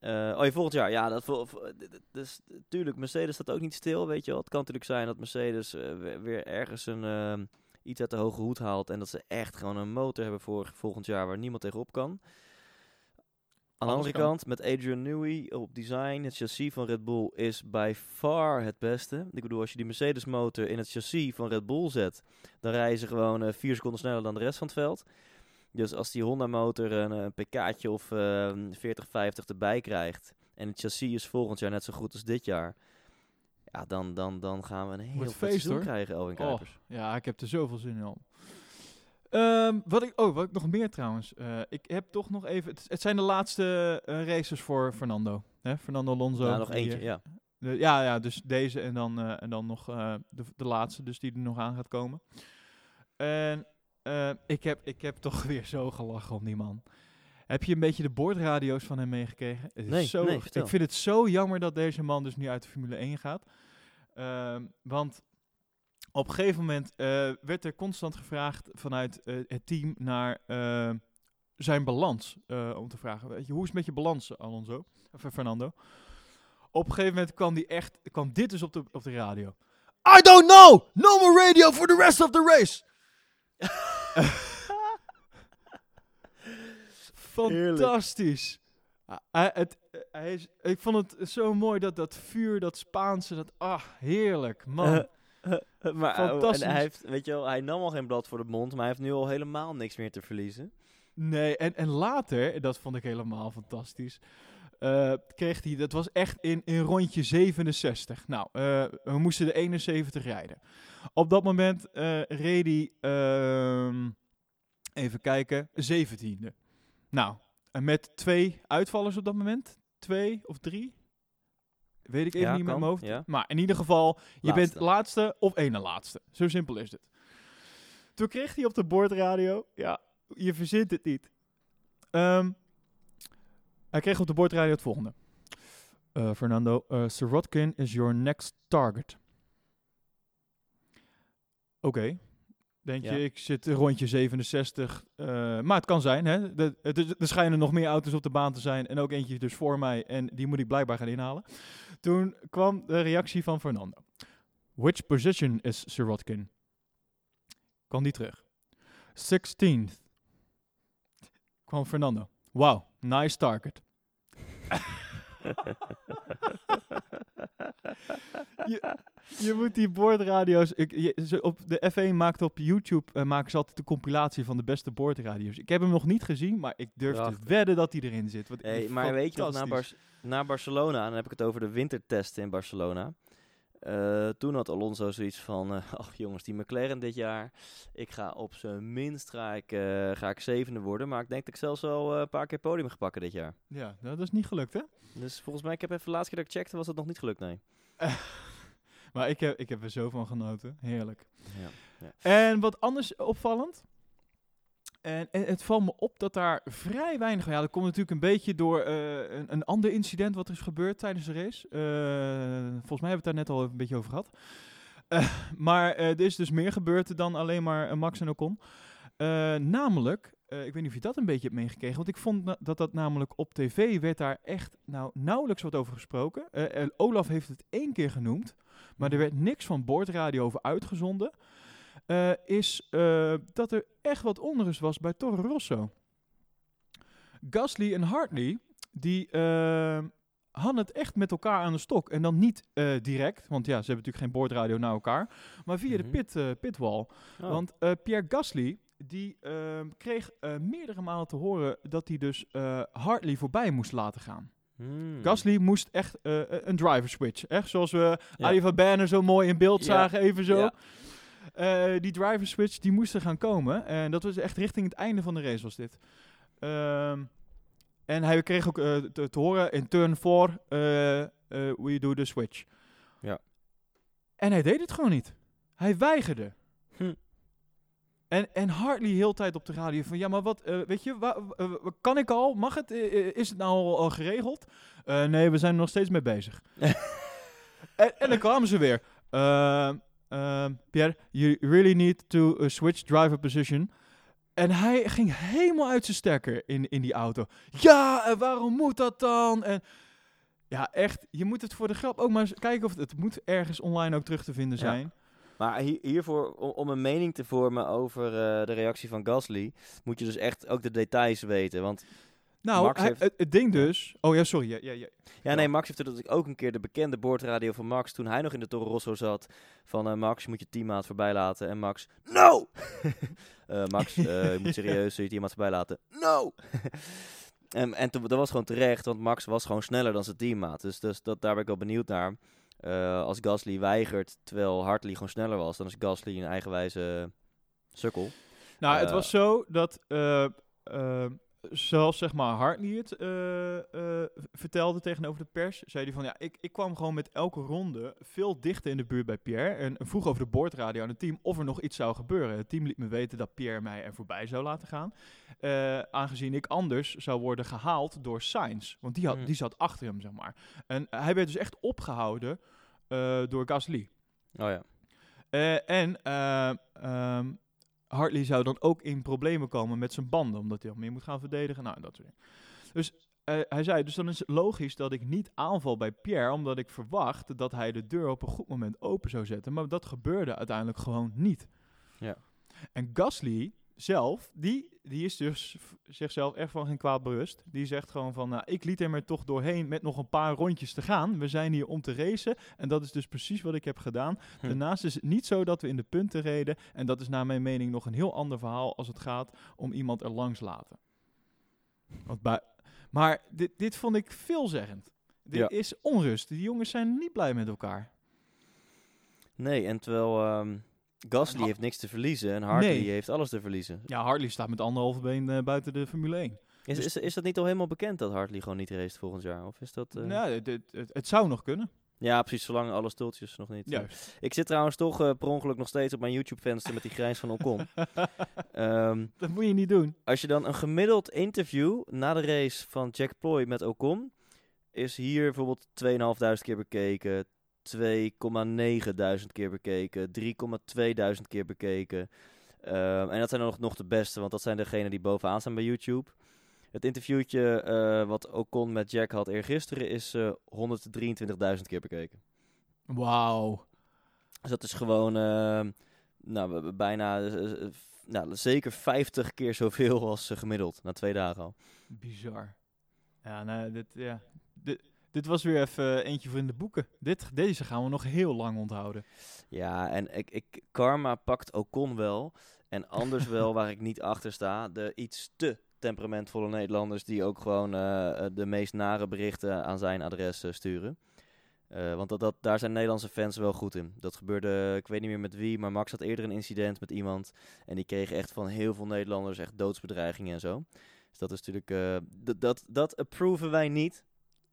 [SPEAKER 2] Oh, ja, volgend jaar. Ja, dat, vol- d- dus natuurlijk, Mercedes staat ook niet stil, weet je wel. Het kan natuurlijk zijn dat Mercedes eh, we- weer ergens een, ehm, iets uit de hoge hoed haalt en dat ze echt gewoon een motor hebben voor volgend jaar waar niemand tegenop kan. Aan de andere
[SPEAKER 1] kan.
[SPEAKER 2] kant, met Adrian Newey op design, het chassis van Red Bull is by far het beste. Ik bedoel, als je die Mercedes motor in het chassis van Red Bull zet, dan rijden ze gewoon eh, vier seconden sneller dan de rest van het veld. Dus als die Honda motor een, een pk'tje of eh 40, 50 erbij krijgt en het chassis is volgend jaar net zo goed als dit jaar, ja, dan, dan, dan gaan we een heel
[SPEAKER 1] feest,
[SPEAKER 2] seizoen krijgen, Elwin
[SPEAKER 1] Oh,
[SPEAKER 2] Kuipers.
[SPEAKER 1] ja, ik heb er zoveel zin in al. Ehm, wat ik, oh, wat ik nog meer trouwens. eh, ik heb toch nog even. Het, het zijn de laatste eh, races voor Fernando. Hè? Fernando Alonso.
[SPEAKER 2] Ja, nog eentje, ja.
[SPEAKER 1] de- ja, ja, dus deze en dan, eh, en dan nog de, de laatste, dus die er nog aan gaat komen. En ik, heb, ik heb toch weer zo gelachen om die man. Heb je een beetje de boordradio's van hem meegekregen? Het is
[SPEAKER 2] Nee,
[SPEAKER 1] zo,
[SPEAKER 2] nee,
[SPEAKER 1] ik vind het zo jammer dat deze man dus nu uit de Formule 1 gaat. Ehm, want op een gegeven moment eh, werd er constant gevraagd vanuit eh, het team naar eh, zijn balans. eh, om te vragen, weet je, hoe is het met je balans, Alonso? Of Fernando? Op een gegeven moment kwam, die echt, kwam dit dus op de, op de radio. I don't know! No more radio for the rest of the race! Fantastisch. Ah, hij, het, eh, hij is, ik vond het zo mooi dat dat vuur, dat Spaanse, dat ah, heerlijk, man.
[SPEAKER 2] maar oh, en
[SPEAKER 1] Fantastisch.
[SPEAKER 2] hij heeft, weet je wel, hij nam al geen blad voor de mond, maar hij heeft nu al helemaal niks meer te verliezen.
[SPEAKER 1] Nee, en, en later, en dat vond ik helemaal fantastisch, eh, kreeg hij, dat was echt in, in rondje 67. Nou, eh, we moesten de 71 rijden. Op dat moment eh, reed hij, ehm, even kijken, 17e. Nou, en met twee uitvallers op dat moment, twee of drie, weet ik even
[SPEAKER 2] Ja,
[SPEAKER 1] niet met
[SPEAKER 2] kan,
[SPEAKER 1] mijn hoofd.
[SPEAKER 2] ja.
[SPEAKER 1] Maar in ieder geval, je
[SPEAKER 2] Laatste.
[SPEAKER 1] bent laatste of ene laatste. Zo simpel is het. Toen kreeg hij op de boordradio, ja, je verzint het niet. Ehm, hij kreeg op de boordradio het volgende. Eh, Fernando, uh, Sirotkin is your next target. Oké. Denk
[SPEAKER 2] Ja.
[SPEAKER 1] je, ik zit rondje 67. eh, maar het kan zijn, hè. De, er schijnen nog meer auto's op de baan te zijn. En ook eentje dus voor mij. En die moet ik blijkbaar gaan inhalen. Toen kwam de reactie van Fernando. Which position is Sirotkin? Kwam die terug. 16th. Kwam Fernando. Wow, nice target. je, je moet die boordradio's. Ik, je, op de F1 maakt op YouTube maken ze altijd de compilatie van de beste boordradio's. Ik heb hem nog niet gezien, maar ik durf
[SPEAKER 2] Prachtig.
[SPEAKER 1] te wedden dat hij erin zit. Want
[SPEAKER 2] Hey, maar weet je nog, na,
[SPEAKER 1] fantastisch.
[SPEAKER 2] Bar na Barcelona, dan heb ik het over de wintertesten in Barcelona. Eh, toen had Alonso zoiets van, eh, ach jongens, die McLaren dit jaar, ik ga op zijn minst ga ik, eh, ga ik zevende worden. Maar ik denk dat ik zelfs wel een paar keer podium ga pakken dit jaar.
[SPEAKER 1] Ja, nou, dat is niet gelukt, hè?
[SPEAKER 2] Dus volgens mij, ik heb even de laatste keer dat ik checkte, was dat nog niet gelukt, nee.
[SPEAKER 1] Maar ik heb, ik heb er zo van genoten. Heerlijk.
[SPEAKER 2] Ja.
[SPEAKER 1] En wat anders opvallend. En, en het valt me op dat daar vrij weinig... Ja, dat komt natuurlijk een beetje door eh, een, een ander incident wat er is gebeurd tijdens de race. Eh, volgens mij hebben we het daar net al even een beetje over gehad. Eh, maar er is dus meer gebeurd dan alleen maar Max en Ocon. Namelijk, ik weet niet of je dat een beetje hebt meegekregen, want ik vond dat dat namelijk op tv werd daar echt nou, nauwelijks wat over gesproken. En Olaf heeft het één keer genoemd, maar er werd niks van boordradio over uitgezonden. Eh, is eh, dat er echt wat onrust was bij Toro Rosso. Gasly en Hartley, die eh, hadden het echt met elkaar aan de stok. En dan niet direct, want ja, ze hebben natuurlijk geen boordradio naar elkaar, maar via
[SPEAKER 2] Mhm.
[SPEAKER 1] de pit, eh, pitwall.
[SPEAKER 2] Oh.
[SPEAKER 1] Want Pierre Gasly, die kreeg meerdere malen te horen dat hij dus Hartley voorbij moest laten gaan.
[SPEAKER 2] Hmm.
[SPEAKER 1] Gasly moest echt een driver switch. Echt zoals we
[SPEAKER 2] Ja.
[SPEAKER 1] Van Berne zo mooi in beeld
[SPEAKER 2] Ja.
[SPEAKER 1] zagen, even zo.
[SPEAKER 2] Ja.
[SPEAKER 1] Eh, die driver switch, die moest er gaan komen. En dat was echt richting het einde van de race was dit. Ehm, en hij kreeg ook eh, te, te horen in turn 4, eh, we do the switch.
[SPEAKER 2] Ja.
[SPEAKER 1] En hij deed het gewoon niet. Hij weigerde.
[SPEAKER 2] Hm.
[SPEAKER 1] En, en Hartley heel tijd op de radio van, ja, maar wat, weet je, wa- kan ik al? Mag het? Is het nou al, al geregeld? Nee, we zijn er nog steeds mee bezig. en, en dan kwamen ze weer. Ehm, Pierre, you really need to uh, switch driver position. En hij ging helemaal uit zijn stekker in, in die auto. Ja, en waarom moet dat dan? En ja, echt, je moet het voor de grap ook maar eens kijken of het, het moet ergens online ook terug te vinden
[SPEAKER 2] Ja.
[SPEAKER 1] zijn.
[SPEAKER 2] Maar hi- hiervoor, om, om een mening te vormen over eh, de reactie van Gasly, moet je dus echt ook de details weten. Want
[SPEAKER 1] Nou,
[SPEAKER 2] Max
[SPEAKER 1] hij-
[SPEAKER 2] heeft-
[SPEAKER 1] het, het ding dus... Oh ja, sorry. Ja, ja, ja.
[SPEAKER 2] nee, Max heeft er natuurlijk ook een keer de bekende boordradio van Max, toen hij nog in de Toro Rosso zat, van eh, Max, moet je teammaat voorbij laten. En Max, no! Eh, Max, eh, je moet serieus je teammaat voorbij laten. No! en en toen, dat was gewoon terecht, want Max was gewoon sneller dan zijn teammaat. Dus, dus dat, daar ben ik wel benieuwd naar. Als Gasly weigert, terwijl Hartley gewoon sneller was, dan is Gasly een eigenwijze sukkel.
[SPEAKER 1] Nou, het was zo dat... zoals zeg maar Hartley het eh, eh, vertelde tegenover de pers, zei hij van ja, ik, ik kwam gewoon met elke ronde veel dichter in de buurt bij Pierre en vroeg over de boordradio aan het team of er nog iets zou gebeuren. Het team liet me weten dat Pierre mij er voorbij zou laten gaan, eh, aangezien ik anders zou worden gehaald door Sainz, want die, had,
[SPEAKER 2] Hmm.
[SPEAKER 1] die zat achter hem, zeg maar. En hij werd dus echt opgehouden eh, door Gasly.
[SPEAKER 2] Oh ja.
[SPEAKER 1] En ehm, Hartley zou dan ook in problemen komen met zijn banden, omdat hij al meer moet gaan verdedigen. Nou, dat soort dingen. Dus eh, hij zei, dus dan is het logisch dat ik niet aanval bij Pierre, omdat ik verwacht dat hij de deur op een goed moment open zou zetten. Maar dat gebeurde uiteindelijk gewoon niet.
[SPEAKER 2] Ja.
[SPEAKER 1] En Gasly zelf, die, die is dus zichzelf echt van geen kwaad bewust. Die zegt gewoon van, nou, ik liet hem er toch doorheen met nog een paar rondjes te gaan. We zijn hier om te racen en dat is dus precies wat ik heb gedaan.
[SPEAKER 2] Hm.
[SPEAKER 1] Daarnaast is het niet zo dat we in de punten reden. En dat is naar mijn mening nog een heel ander verhaal als het gaat om iemand er langs laten. Want bij, maar dit, dit vond ik veelzeggend. Dit
[SPEAKER 2] Ja.
[SPEAKER 1] is onrust. Die jongens zijn niet blij met elkaar.
[SPEAKER 2] Nee, en terwijl ehm, Gasly heeft niks te verliezen en Hartley
[SPEAKER 1] Nee.
[SPEAKER 2] heeft alles te verliezen.
[SPEAKER 1] Ja, Hartley staat met anderhalve been eh, buiten de Formule 1.
[SPEAKER 2] Is,
[SPEAKER 1] Dus-
[SPEAKER 2] is, is dat niet al helemaal bekend dat Hartley gewoon niet race volgend jaar? Of is dat... eh,
[SPEAKER 1] Nou, het, het, zou nog kunnen.
[SPEAKER 2] Ja, precies, zolang alle stoeltjes nog niet... eh.
[SPEAKER 1] Juist.
[SPEAKER 2] Ik zit trouwens toch per ongeluk nog steeds op mijn YouTube-venster met die grijns van Ocon. Ehm,
[SPEAKER 1] dat moet je niet doen.
[SPEAKER 2] als je dan een gemiddeld interview na de race van Jack Ploy met Ocon... is hier bijvoorbeeld 2.500 keer bekeken, 2,9 keer bekeken, 3,2 keer bekeken. Ehm, en dat zijn dan nog, nog de beste, want dat zijn degenen die bovenaan staan bij YouTube. Het interviewtje eh, wat Ocon met Jack had eergisteren is eh 123.000 keer bekeken.
[SPEAKER 1] Wauw.
[SPEAKER 2] Dus dat is gewoon ehm, nou, bijna eh, nou, zeker 50 keer zoveel als gemiddeld na twee dagen al.
[SPEAKER 1] Bizar. Ja, nou, dit, ja. Dit, was weer even eh, eentje voor in de boeken. Dit, deze gaan we nog heel lang onthouden.
[SPEAKER 2] Ja, en ik, ik, Karma pakt Ocon wel. En anders wel, waar ik niet achter sta, de iets te temperamentvolle Nederlanders die ook gewoon eh, eh, de meest nare berichten aan zijn adres sturen. Want dat, dat, daar zijn Nederlandse fans wel goed in. Dat gebeurde, ik weet niet meer met wie, maar Max had eerder een incident met iemand. En die kreeg echt van heel veel Nederlanders echt doodsbedreigingen en zo. Dus dat is natuurlijk, eh, d- dat, dat approven wij niet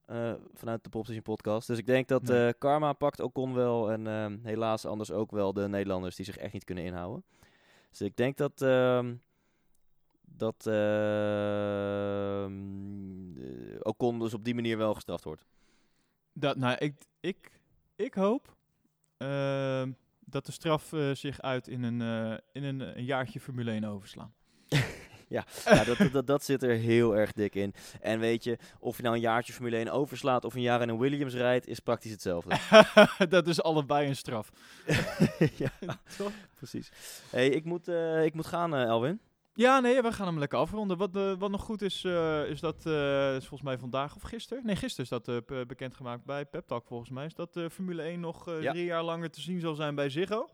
[SPEAKER 2] eh, vanuit de Popstation podcast. Dus ik denk dat
[SPEAKER 1] Nee.
[SPEAKER 2] eh, Karma pakt Ocon wel en ehm, helaas anders ook wel de Nederlanders die zich echt niet kunnen inhouden. Dus ik denk dat, ehm, dat eh, Ocon dus op die manier wel gestraft wordt.
[SPEAKER 1] Dat, nou, ik, ik, ik hoop ehm, dat de straf eh, zich uit in een, eh, in een, een jaartje Formule 1 overslaan.
[SPEAKER 2] Ja, dat, dat, dat, dat zit er heel erg dik in. En weet je, of je nou een jaartje Formule 1 overslaat of een jaar in een Williams rijdt, is praktisch hetzelfde.
[SPEAKER 1] dat is allebei een straf.
[SPEAKER 2] ja,
[SPEAKER 1] Toch?
[SPEAKER 2] precies. hey, ik, moet, eh, ik moet gaan, eh, Elwin.
[SPEAKER 1] Ja, nee, we gaan hem lekker afronden. Wat, eh, wat nog goed is, is dat, is volgens mij vandaag of gisteren. Nee, gisteren is dat bekendgemaakt bij Pep Talk volgens mij. Is dat Formule 1 nog
[SPEAKER 2] Ja.
[SPEAKER 1] drie jaar langer te zien zal zijn bij Ziggo.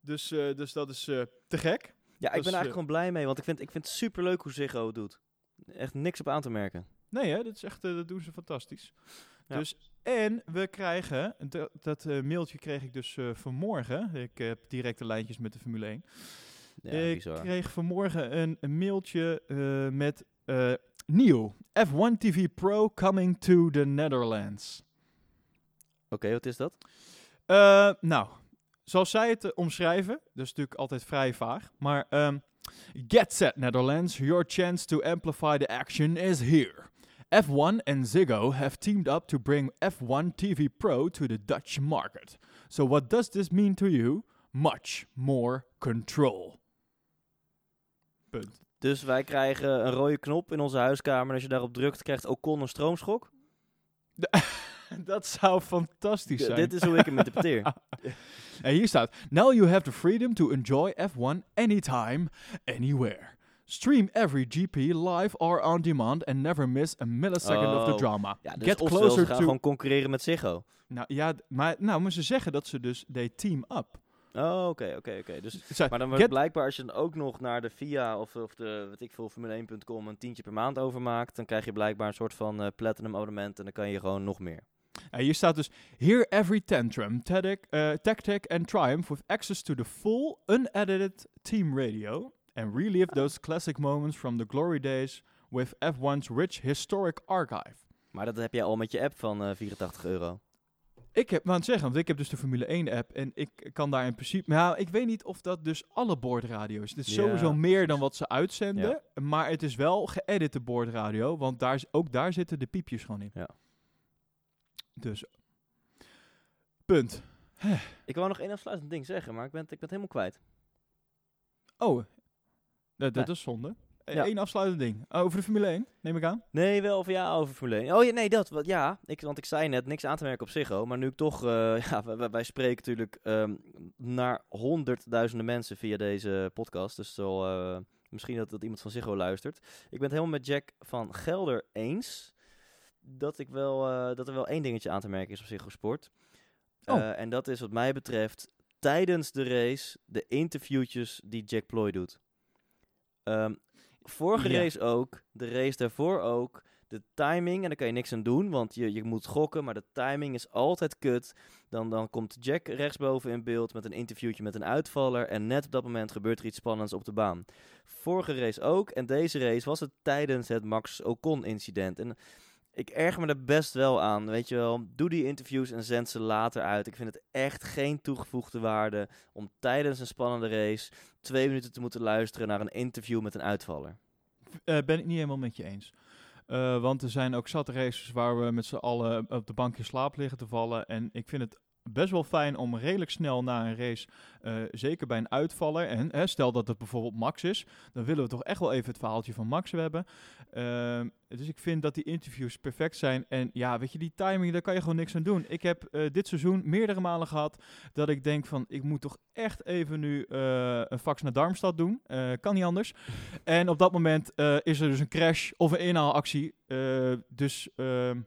[SPEAKER 1] Dus, dus dat is te gek.
[SPEAKER 2] Ja, ik ben eigenlijk
[SPEAKER 1] eh,
[SPEAKER 2] gewoon blij mee, want ik vind, ik vind het super leuk hoe Ziggo het doet. Echt niks op aan te merken.
[SPEAKER 1] Nee, hè, dat, is echt, eh, dat doen ze fantastisch.
[SPEAKER 2] Ja.
[SPEAKER 1] Dus, en we krijgen, dat, dat eh, mailtje kreeg ik dus vanmorgen. Ik heb directe lijntjes met de Formule 1.
[SPEAKER 2] Ja,
[SPEAKER 1] ik
[SPEAKER 2] bizar.
[SPEAKER 1] kreeg vanmorgen een, een mailtje met nieuw. F1 TV Pro coming to the Netherlands.
[SPEAKER 2] Oké, wat is dat?
[SPEAKER 1] Nou, zoals zij het eh, omschrijven, dat is natuurlijk altijd vrij vaag, maar ehm, Get set Netherlands, your chance to amplify the action is here. F1 and Ziggo have teamed up to bring F1 TV Pro to the Dutch market. So what does this mean to you? Much more control. Punt.
[SPEAKER 2] Dus wij krijgen een rode knop in onze huiskamer. En als je daarop drukt, krijgt Ocon een stroomschok.
[SPEAKER 1] Dat zou fantastisch zijn.
[SPEAKER 2] dit is hoe ik hem interpreteer.
[SPEAKER 1] En hier staat: Now you have the freedom to enjoy F1 anytime, anywhere. Stream every GP live or on demand and never miss a millisecond of the
[SPEAKER 2] Oh.
[SPEAKER 1] drama.
[SPEAKER 2] Ja, dus
[SPEAKER 1] Get closer
[SPEAKER 2] gaan
[SPEAKER 1] to.
[SPEAKER 2] gewoon concurreren met Ziggo.
[SPEAKER 1] Nou ja, maar, nou, maar ze zeggen dat ze dus they team up.
[SPEAKER 2] Oh, oké, oké, oké. Dus, maar dan wordt blijkbaar als je dan ook nog naar de VIA of, of de, weet ik veel, Formule1.com een tientje per maand overmaakt, dan krijg je blijkbaar een soort van eh, platinum abonnement en dan kan je gewoon nog meer.
[SPEAKER 1] Hier staat dus: Hear every tantrum, tactic, uh, tactic and triumph with access to the full unedited team radio and relive those classic moments from the glory days with F1's rich historic archive.
[SPEAKER 2] Maar dat heb jij al met je app van eh 84 euro.
[SPEAKER 1] Ik heb, maar aan het zeggen, want ik heb dus de Formule 1 app en ik kan daar in principe, nou, ik weet niet of dat dus alle boordradio is. Het is
[SPEAKER 2] Ja,
[SPEAKER 1] sowieso meer dan wat ze uitzenden,
[SPEAKER 2] Ja.
[SPEAKER 1] maar het is wel geëdite boordradio, want daar, is- ook daar zitten de piepjes gewoon in.
[SPEAKER 2] Ja.
[SPEAKER 1] Dus, punt.
[SPEAKER 2] Ik wou nog één afsluitend ding zeggen, maar ik ben, ik ben het helemaal kwijt.
[SPEAKER 1] Oh, dat, dat
[SPEAKER 2] Ja.
[SPEAKER 1] is zonde.
[SPEAKER 2] Ja.
[SPEAKER 1] Eén afsluitend ding. Oh, over de Formule 1, neem ik aan.
[SPEAKER 2] Nee, wel of ja, over Formule 1. Oh ja, nee, dat. Wat, ja, ik, want ik zei net niks aan te merken op Ziggo. Maar nu ik toch, eh, ja, wij- wij, spreken natuurlijk ehm, naar honderdduizenden mensen via deze podcast. Dus zo, eh, misschien dat, dat iemand van Ziggo luistert. Ik ben het helemaal met Jack van Gelder eens. Dat, ik wel, eh, dat er wel één dingetje aan te merken is op Ziggo Sport.
[SPEAKER 1] Oh.
[SPEAKER 2] Eh, en dat is wat mij betreft tijdens de race de interviewtjes die Jack Ploy doet. Ehm, vorige
[SPEAKER 1] Ja.
[SPEAKER 2] race ook, de race daarvoor ook. De timing, en daar kan je niks aan doen, want je, je moet gokken, maar de timing is altijd kut. Dan, dan komt Jack rechtsboven in beeld met een interviewtje met een uitvaller. En net op dat moment gebeurt er iets spannends op de baan. Vorige race ook, en deze race was het tijdens het Max Ocon-incident. En ik erger me er best wel aan, weet je wel. Doe die interviews en zend ze later uit. Ik vind het echt geen toegevoegde waarde om tijdens een spannende race twee minuten te moeten luisteren naar een interview met een uitvaller.
[SPEAKER 1] Eh, ben ik niet helemaal met je eens. Eh, want er zijn ook zat races waar we met z'n allen op de bank in slaap liggen te vallen. En ik vind het best wel fijn om redelijk snel na een race, eh, zeker bij een uitvaller, en hè, stel dat het bijvoorbeeld Max is, dan willen we toch echt wel even het verhaaltje van Max hebben. Ehm, dus ik vind dat die interviews perfect zijn. En ja, weet je, die timing, daar kan je gewoon niks aan doen. Ik heb eh, dit seizoen meerdere malen gehad dat ik denk van, ik moet toch echt even nu eh, een fax naar Darmstad doen. Kan niet anders. En op dat moment is er dus een crash of een inhaalactie. Dus ehm,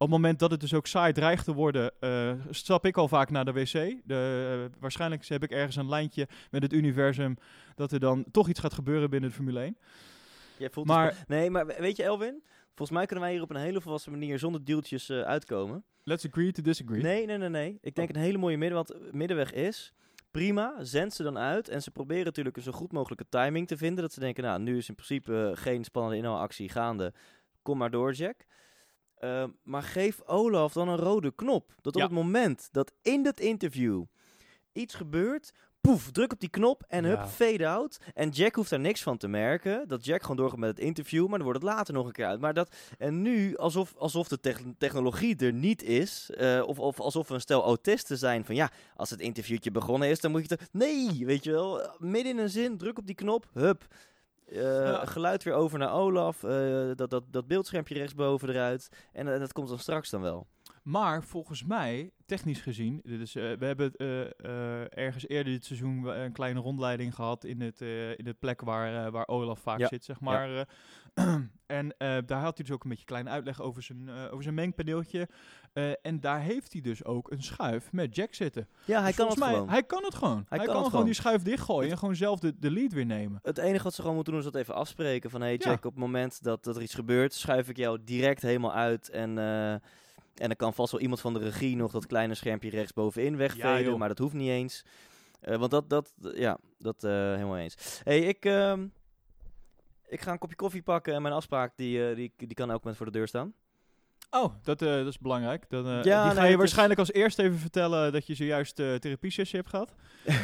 [SPEAKER 1] op het moment dat het dus ook saai dreigt te worden, eh, stap ik al vaak naar de wc. De, eh, waarschijnlijk heb ik ergens een lijntje met het universum dat er dan toch iets gaat gebeuren binnen de Formule 1.
[SPEAKER 2] Jij voelt
[SPEAKER 1] Maar-
[SPEAKER 2] het nee, maar weet je Elwin? Volgens mij kunnen wij hier op een hele volwassen manier zonder deeltjes eh, uitkomen.
[SPEAKER 1] Let's agree to disagree.
[SPEAKER 2] Nee, nee, nee, nee. Ik denk een hele mooie midden, want, eh, middenweg is... Prima, zend ze dan uit. En ze proberen natuurlijk een zo goed mogelijke timing te vinden. Dat ze denken, nou, nu is in principe geen spannende inhaalactie gaande. Kom maar door, Jack. Eh, maar geef Olaf dan een rode knop. Dat op
[SPEAKER 1] Ja.
[SPEAKER 2] het moment dat in dat interview iets gebeurt... Poef, druk op die knop en hup,
[SPEAKER 1] Ja.
[SPEAKER 2] fade out. En Jack hoeft daar niks van te merken. Dat Jack gewoon doorgaat met het interview, maar dan wordt het later nog een keer uit. Maar dat, en nu, alsof, alsof de tech- technologie er niet is, eh, of, of alsof we een stel autisten zijn van ja, als het interviewtje begonnen is, dan moet je het... Nee, weet je wel, midden in een zin, druk op die knop, hup. Eh,
[SPEAKER 1] Ja.
[SPEAKER 2] Geluid weer over naar Olaf, eh, dat, dat, dat beeldschermpje rechtsboven eruit. En dat komt dan straks dan wel.
[SPEAKER 1] Maar volgens mij, technisch gezien, dit is, eh, we hebben eh, eh, ergens eerder dit seizoen een kleine rondleiding gehad in het, in het plek waar, waar Olaf vaak
[SPEAKER 2] Ja.
[SPEAKER 1] zit, zeg maar. en daar had hij dus ook een beetje kleine uitleg over zijn, over zijn mengpaneeltje. En daar heeft hij dus ook een schuif met Jack zitten.
[SPEAKER 2] Ja, hij
[SPEAKER 1] Dus
[SPEAKER 2] kan het
[SPEAKER 1] mij,
[SPEAKER 2] gewoon.
[SPEAKER 1] Hij kan het gewoon. Hij,
[SPEAKER 2] kan
[SPEAKER 1] gewoon
[SPEAKER 2] gewoon.
[SPEAKER 1] die schuif dichtgooien en gewoon zelf de, de lead weer nemen.
[SPEAKER 2] Het enige wat ze gewoon moeten doen is dat even afspreken. Van hey
[SPEAKER 1] Ja.
[SPEAKER 2] Jack, op het moment dat, dat er iets gebeurt, schuif ik jou direct helemaal uit. En, en dan kan vast wel iemand van de regie nog dat kleine schermpje rechtsbovenin wegveden.
[SPEAKER 1] joh.
[SPEAKER 2] maar dat hoeft niet eens. Eh, want dat, dat, ja, dat eh, helemaal eens. hey, ik, ehm, ik ga een kopje koffie pakken en mijn afspraak, die, eh, die, die kan elk moment voor de deur staan.
[SPEAKER 1] Oh, dat, dat is belangrijk. Dan,
[SPEAKER 2] Ja,
[SPEAKER 1] die ga je
[SPEAKER 2] is-
[SPEAKER 1] waarschijnlijk als eerste even vertellen dat je zojuist therapiesessie hebt gehad.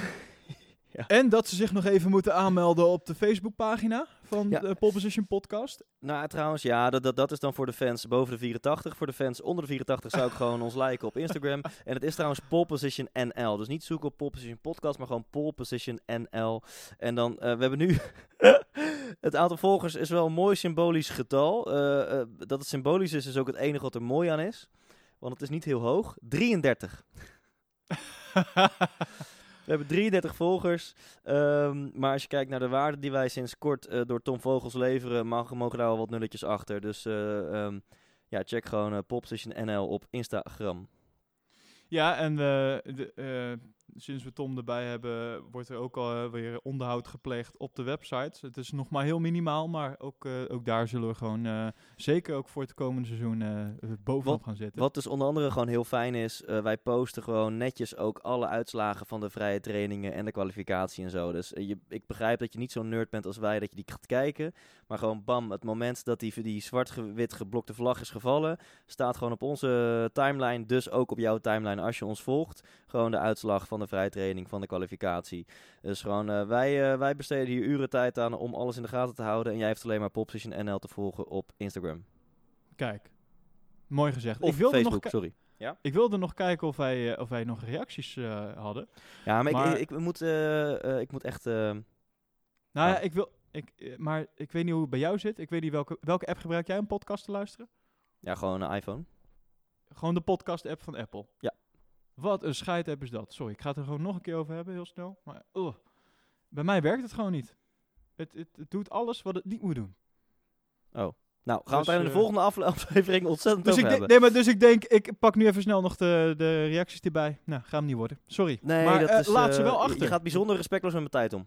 [SPEAKER 2] Ja.
[SPEAKER 1] En dat ze zich nog even moeten aanmelden op de Facebookpagina van
[SPEAKER 2] Ja.
[SPEAKER 1] de Pole Position Podcast.
[SPEAKER 2] Nou, trouwens, ja, dat, dat, dat is dan voor de fans boven de 84. Voor de fans onder de 84 zou ik gewoon ons liken op Instagram. En het is trouwens Pole Position NL. Dus niet zoeken op Pole Position Podcast, maar gewoon Pole Position NL. En dan, eh, we hebben nu... het aantal volgers is wel een mooi symbolisch getal. Eh, eh, dat het symbolisch is, is ook het enige wat er mooi aan is. Want het is niet heel hoog. 33. We hebben 33 volgers. Ehm, maar als je kijkt naar de waarde die wij sinds kort eh, door Tom Vogels leveren, mogen daar wel wat nulletjes achter. Dus eh, ehm, ja, check gewoon uh, Popposition NL op Instagram.
[SPEAKER 1] Ja, en eh, de, eh, sinds we Tom erbij hebben, wordt er ook al weer onderhoud gepleegd op de website. Het is nog maar heel minimaal, maar ook, eh, ook daar zullen we gewoon eh, zeker ook voor het komende seizoen eh, bovenop gaan zitten.
[SPEAKER 2] Wat dus onder andere gewoon heel fijn is, eh, wij posten gewoon netjes ook alle uitslagen van de vrije trainingen en de kwalificatie en zo. Dus eh, je, ik begrijp dat je niet zo'n nerd bent als wij, dat je die gaat kijken. Maar gewoon bam, het moment dat die, die zwart-wit geblokte vlag is gevallen, staat gewoon op onze timeline, dus ook op jouw timeline als je ons volgt. Gewoon de uitslag van de vrije training, van de kwalificatie. Dus gewoon, eh, wij, eh, wij besteden hier uren tijd aan om alles in de gaten te houden. En jij heeft alleen maar Popposition NL te volgen op Instagram.
[SPEAKER 1] Kijk, mooi gezegd.
[SPEAKER 2] Of
[SPEAKER 1] ik wilde
[SPEAKER 2] Facebook,
[SPEAKER 1] nog
[SPEAKER 2] sorry.
[SPEAKER 1] Ik wilde nog kijken of wij, eh, of wij nog reacties eh, hadden.
[SPEAKER 2] Ja, maar,
[SPEAKER 1] Maar-
[SPEAKER 2] Ik, ik, moet, ik moet echt... eh,
[SPEAKER 1] Nou ja, ik wil. Ik, maar ik weet niet hoe het bij jou zit. Ik weet niet welke, welke app gebruik jij om podcast te luisteren?
[SPEAKER 2] ja, gewoon een iPhone.
[SPEAKER 1] Gewoon de podcast-app van Apple.
[SPEAKER 2] Ja.
[SPEAKER 1] Wat een scheid-app is dat. Sorry, ik ga het er gewoon nog een keer over hebben, heel snel. Maar bij mij werkt het gewoon niet. Het, het, het doet alles wat het niet moet doen.
[SPEAKER 2] Nou, gaan we het
[SPEAKER 1] Dus,
[SPEAKER 2] in de
[SPEAKER 1] eh,
[SPEAKER 2] volgende afle- aflevering ontzettend
[SPEAKER 1] Dus
[SPEAKER 2] over hebben.
[SPEAKER 1] nee, maar dus ik denk, ik pak nu even snel nog de, de reacties erbij. Nou, gaat hem niet worden. Sorry.
[SPEAKER 2] Nee,
[SPEAKER 1] maar
[SPEAKER 2] dat
[SPEAKER 1] eh,
[SPEAKER 2] is,
[SPEAKER 1] laat ze
[SPEAKER 2] eh,
[SPEAKER 1] wel achter.
[SPEAKER 2] Je gaat bijzonder respectloos met mijn tijd om.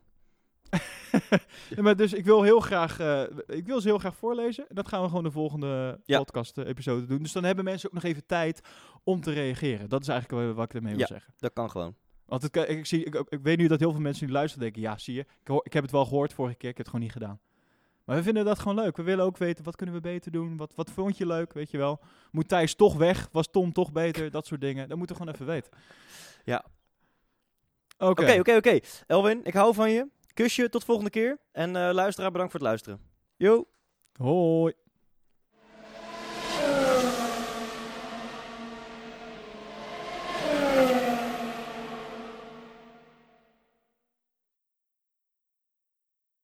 [SPEAKER 1] Maar dus ik wil heel graag, eh, ik wil ze heel graag voorlezen. En dat gaan we gewoon de volgende
[SPEAKER 2] Ja.
[SPEAKER 1] podcast-episode doen. Dus dan hebben mensen ook nog even tijd om te reageren. Dat is eigenlijk wa- wat ik ermee wil
[SPEAKER 2] Ja.
[SPEAKER 1] zeggen.
[SPEAKER 2] Dat kan gewoon.
[SPEAKER 1] Want het, ik, zie, ik, ik weet nu dat heel veel mensen die luisteren denken, ja, zie je, ik, hoor- ik heb het wel gehoord vorige keer, ik heb het gewoon niet gedaan. Maar we vinden dat gewoon leuk. We willen ook weten, wat kunnen we beter doen? Wat, wat vond je leuk, weet je wel? Moet Thijs toch weg? Was Tom toch beter? Dat soort dingen. Dat moeten we gewoon even weten.
[SPEAKER 2] Ja.
[SPEAKER 1] Oké.
[SPEAKER 2] Oké, oké, oké. Elwin, ik hou van je. Kusje, tot volgende keer. En eh, luisteraar, bedankt voor het luisteren. Yo!
[SPEAKER 1] Hoi.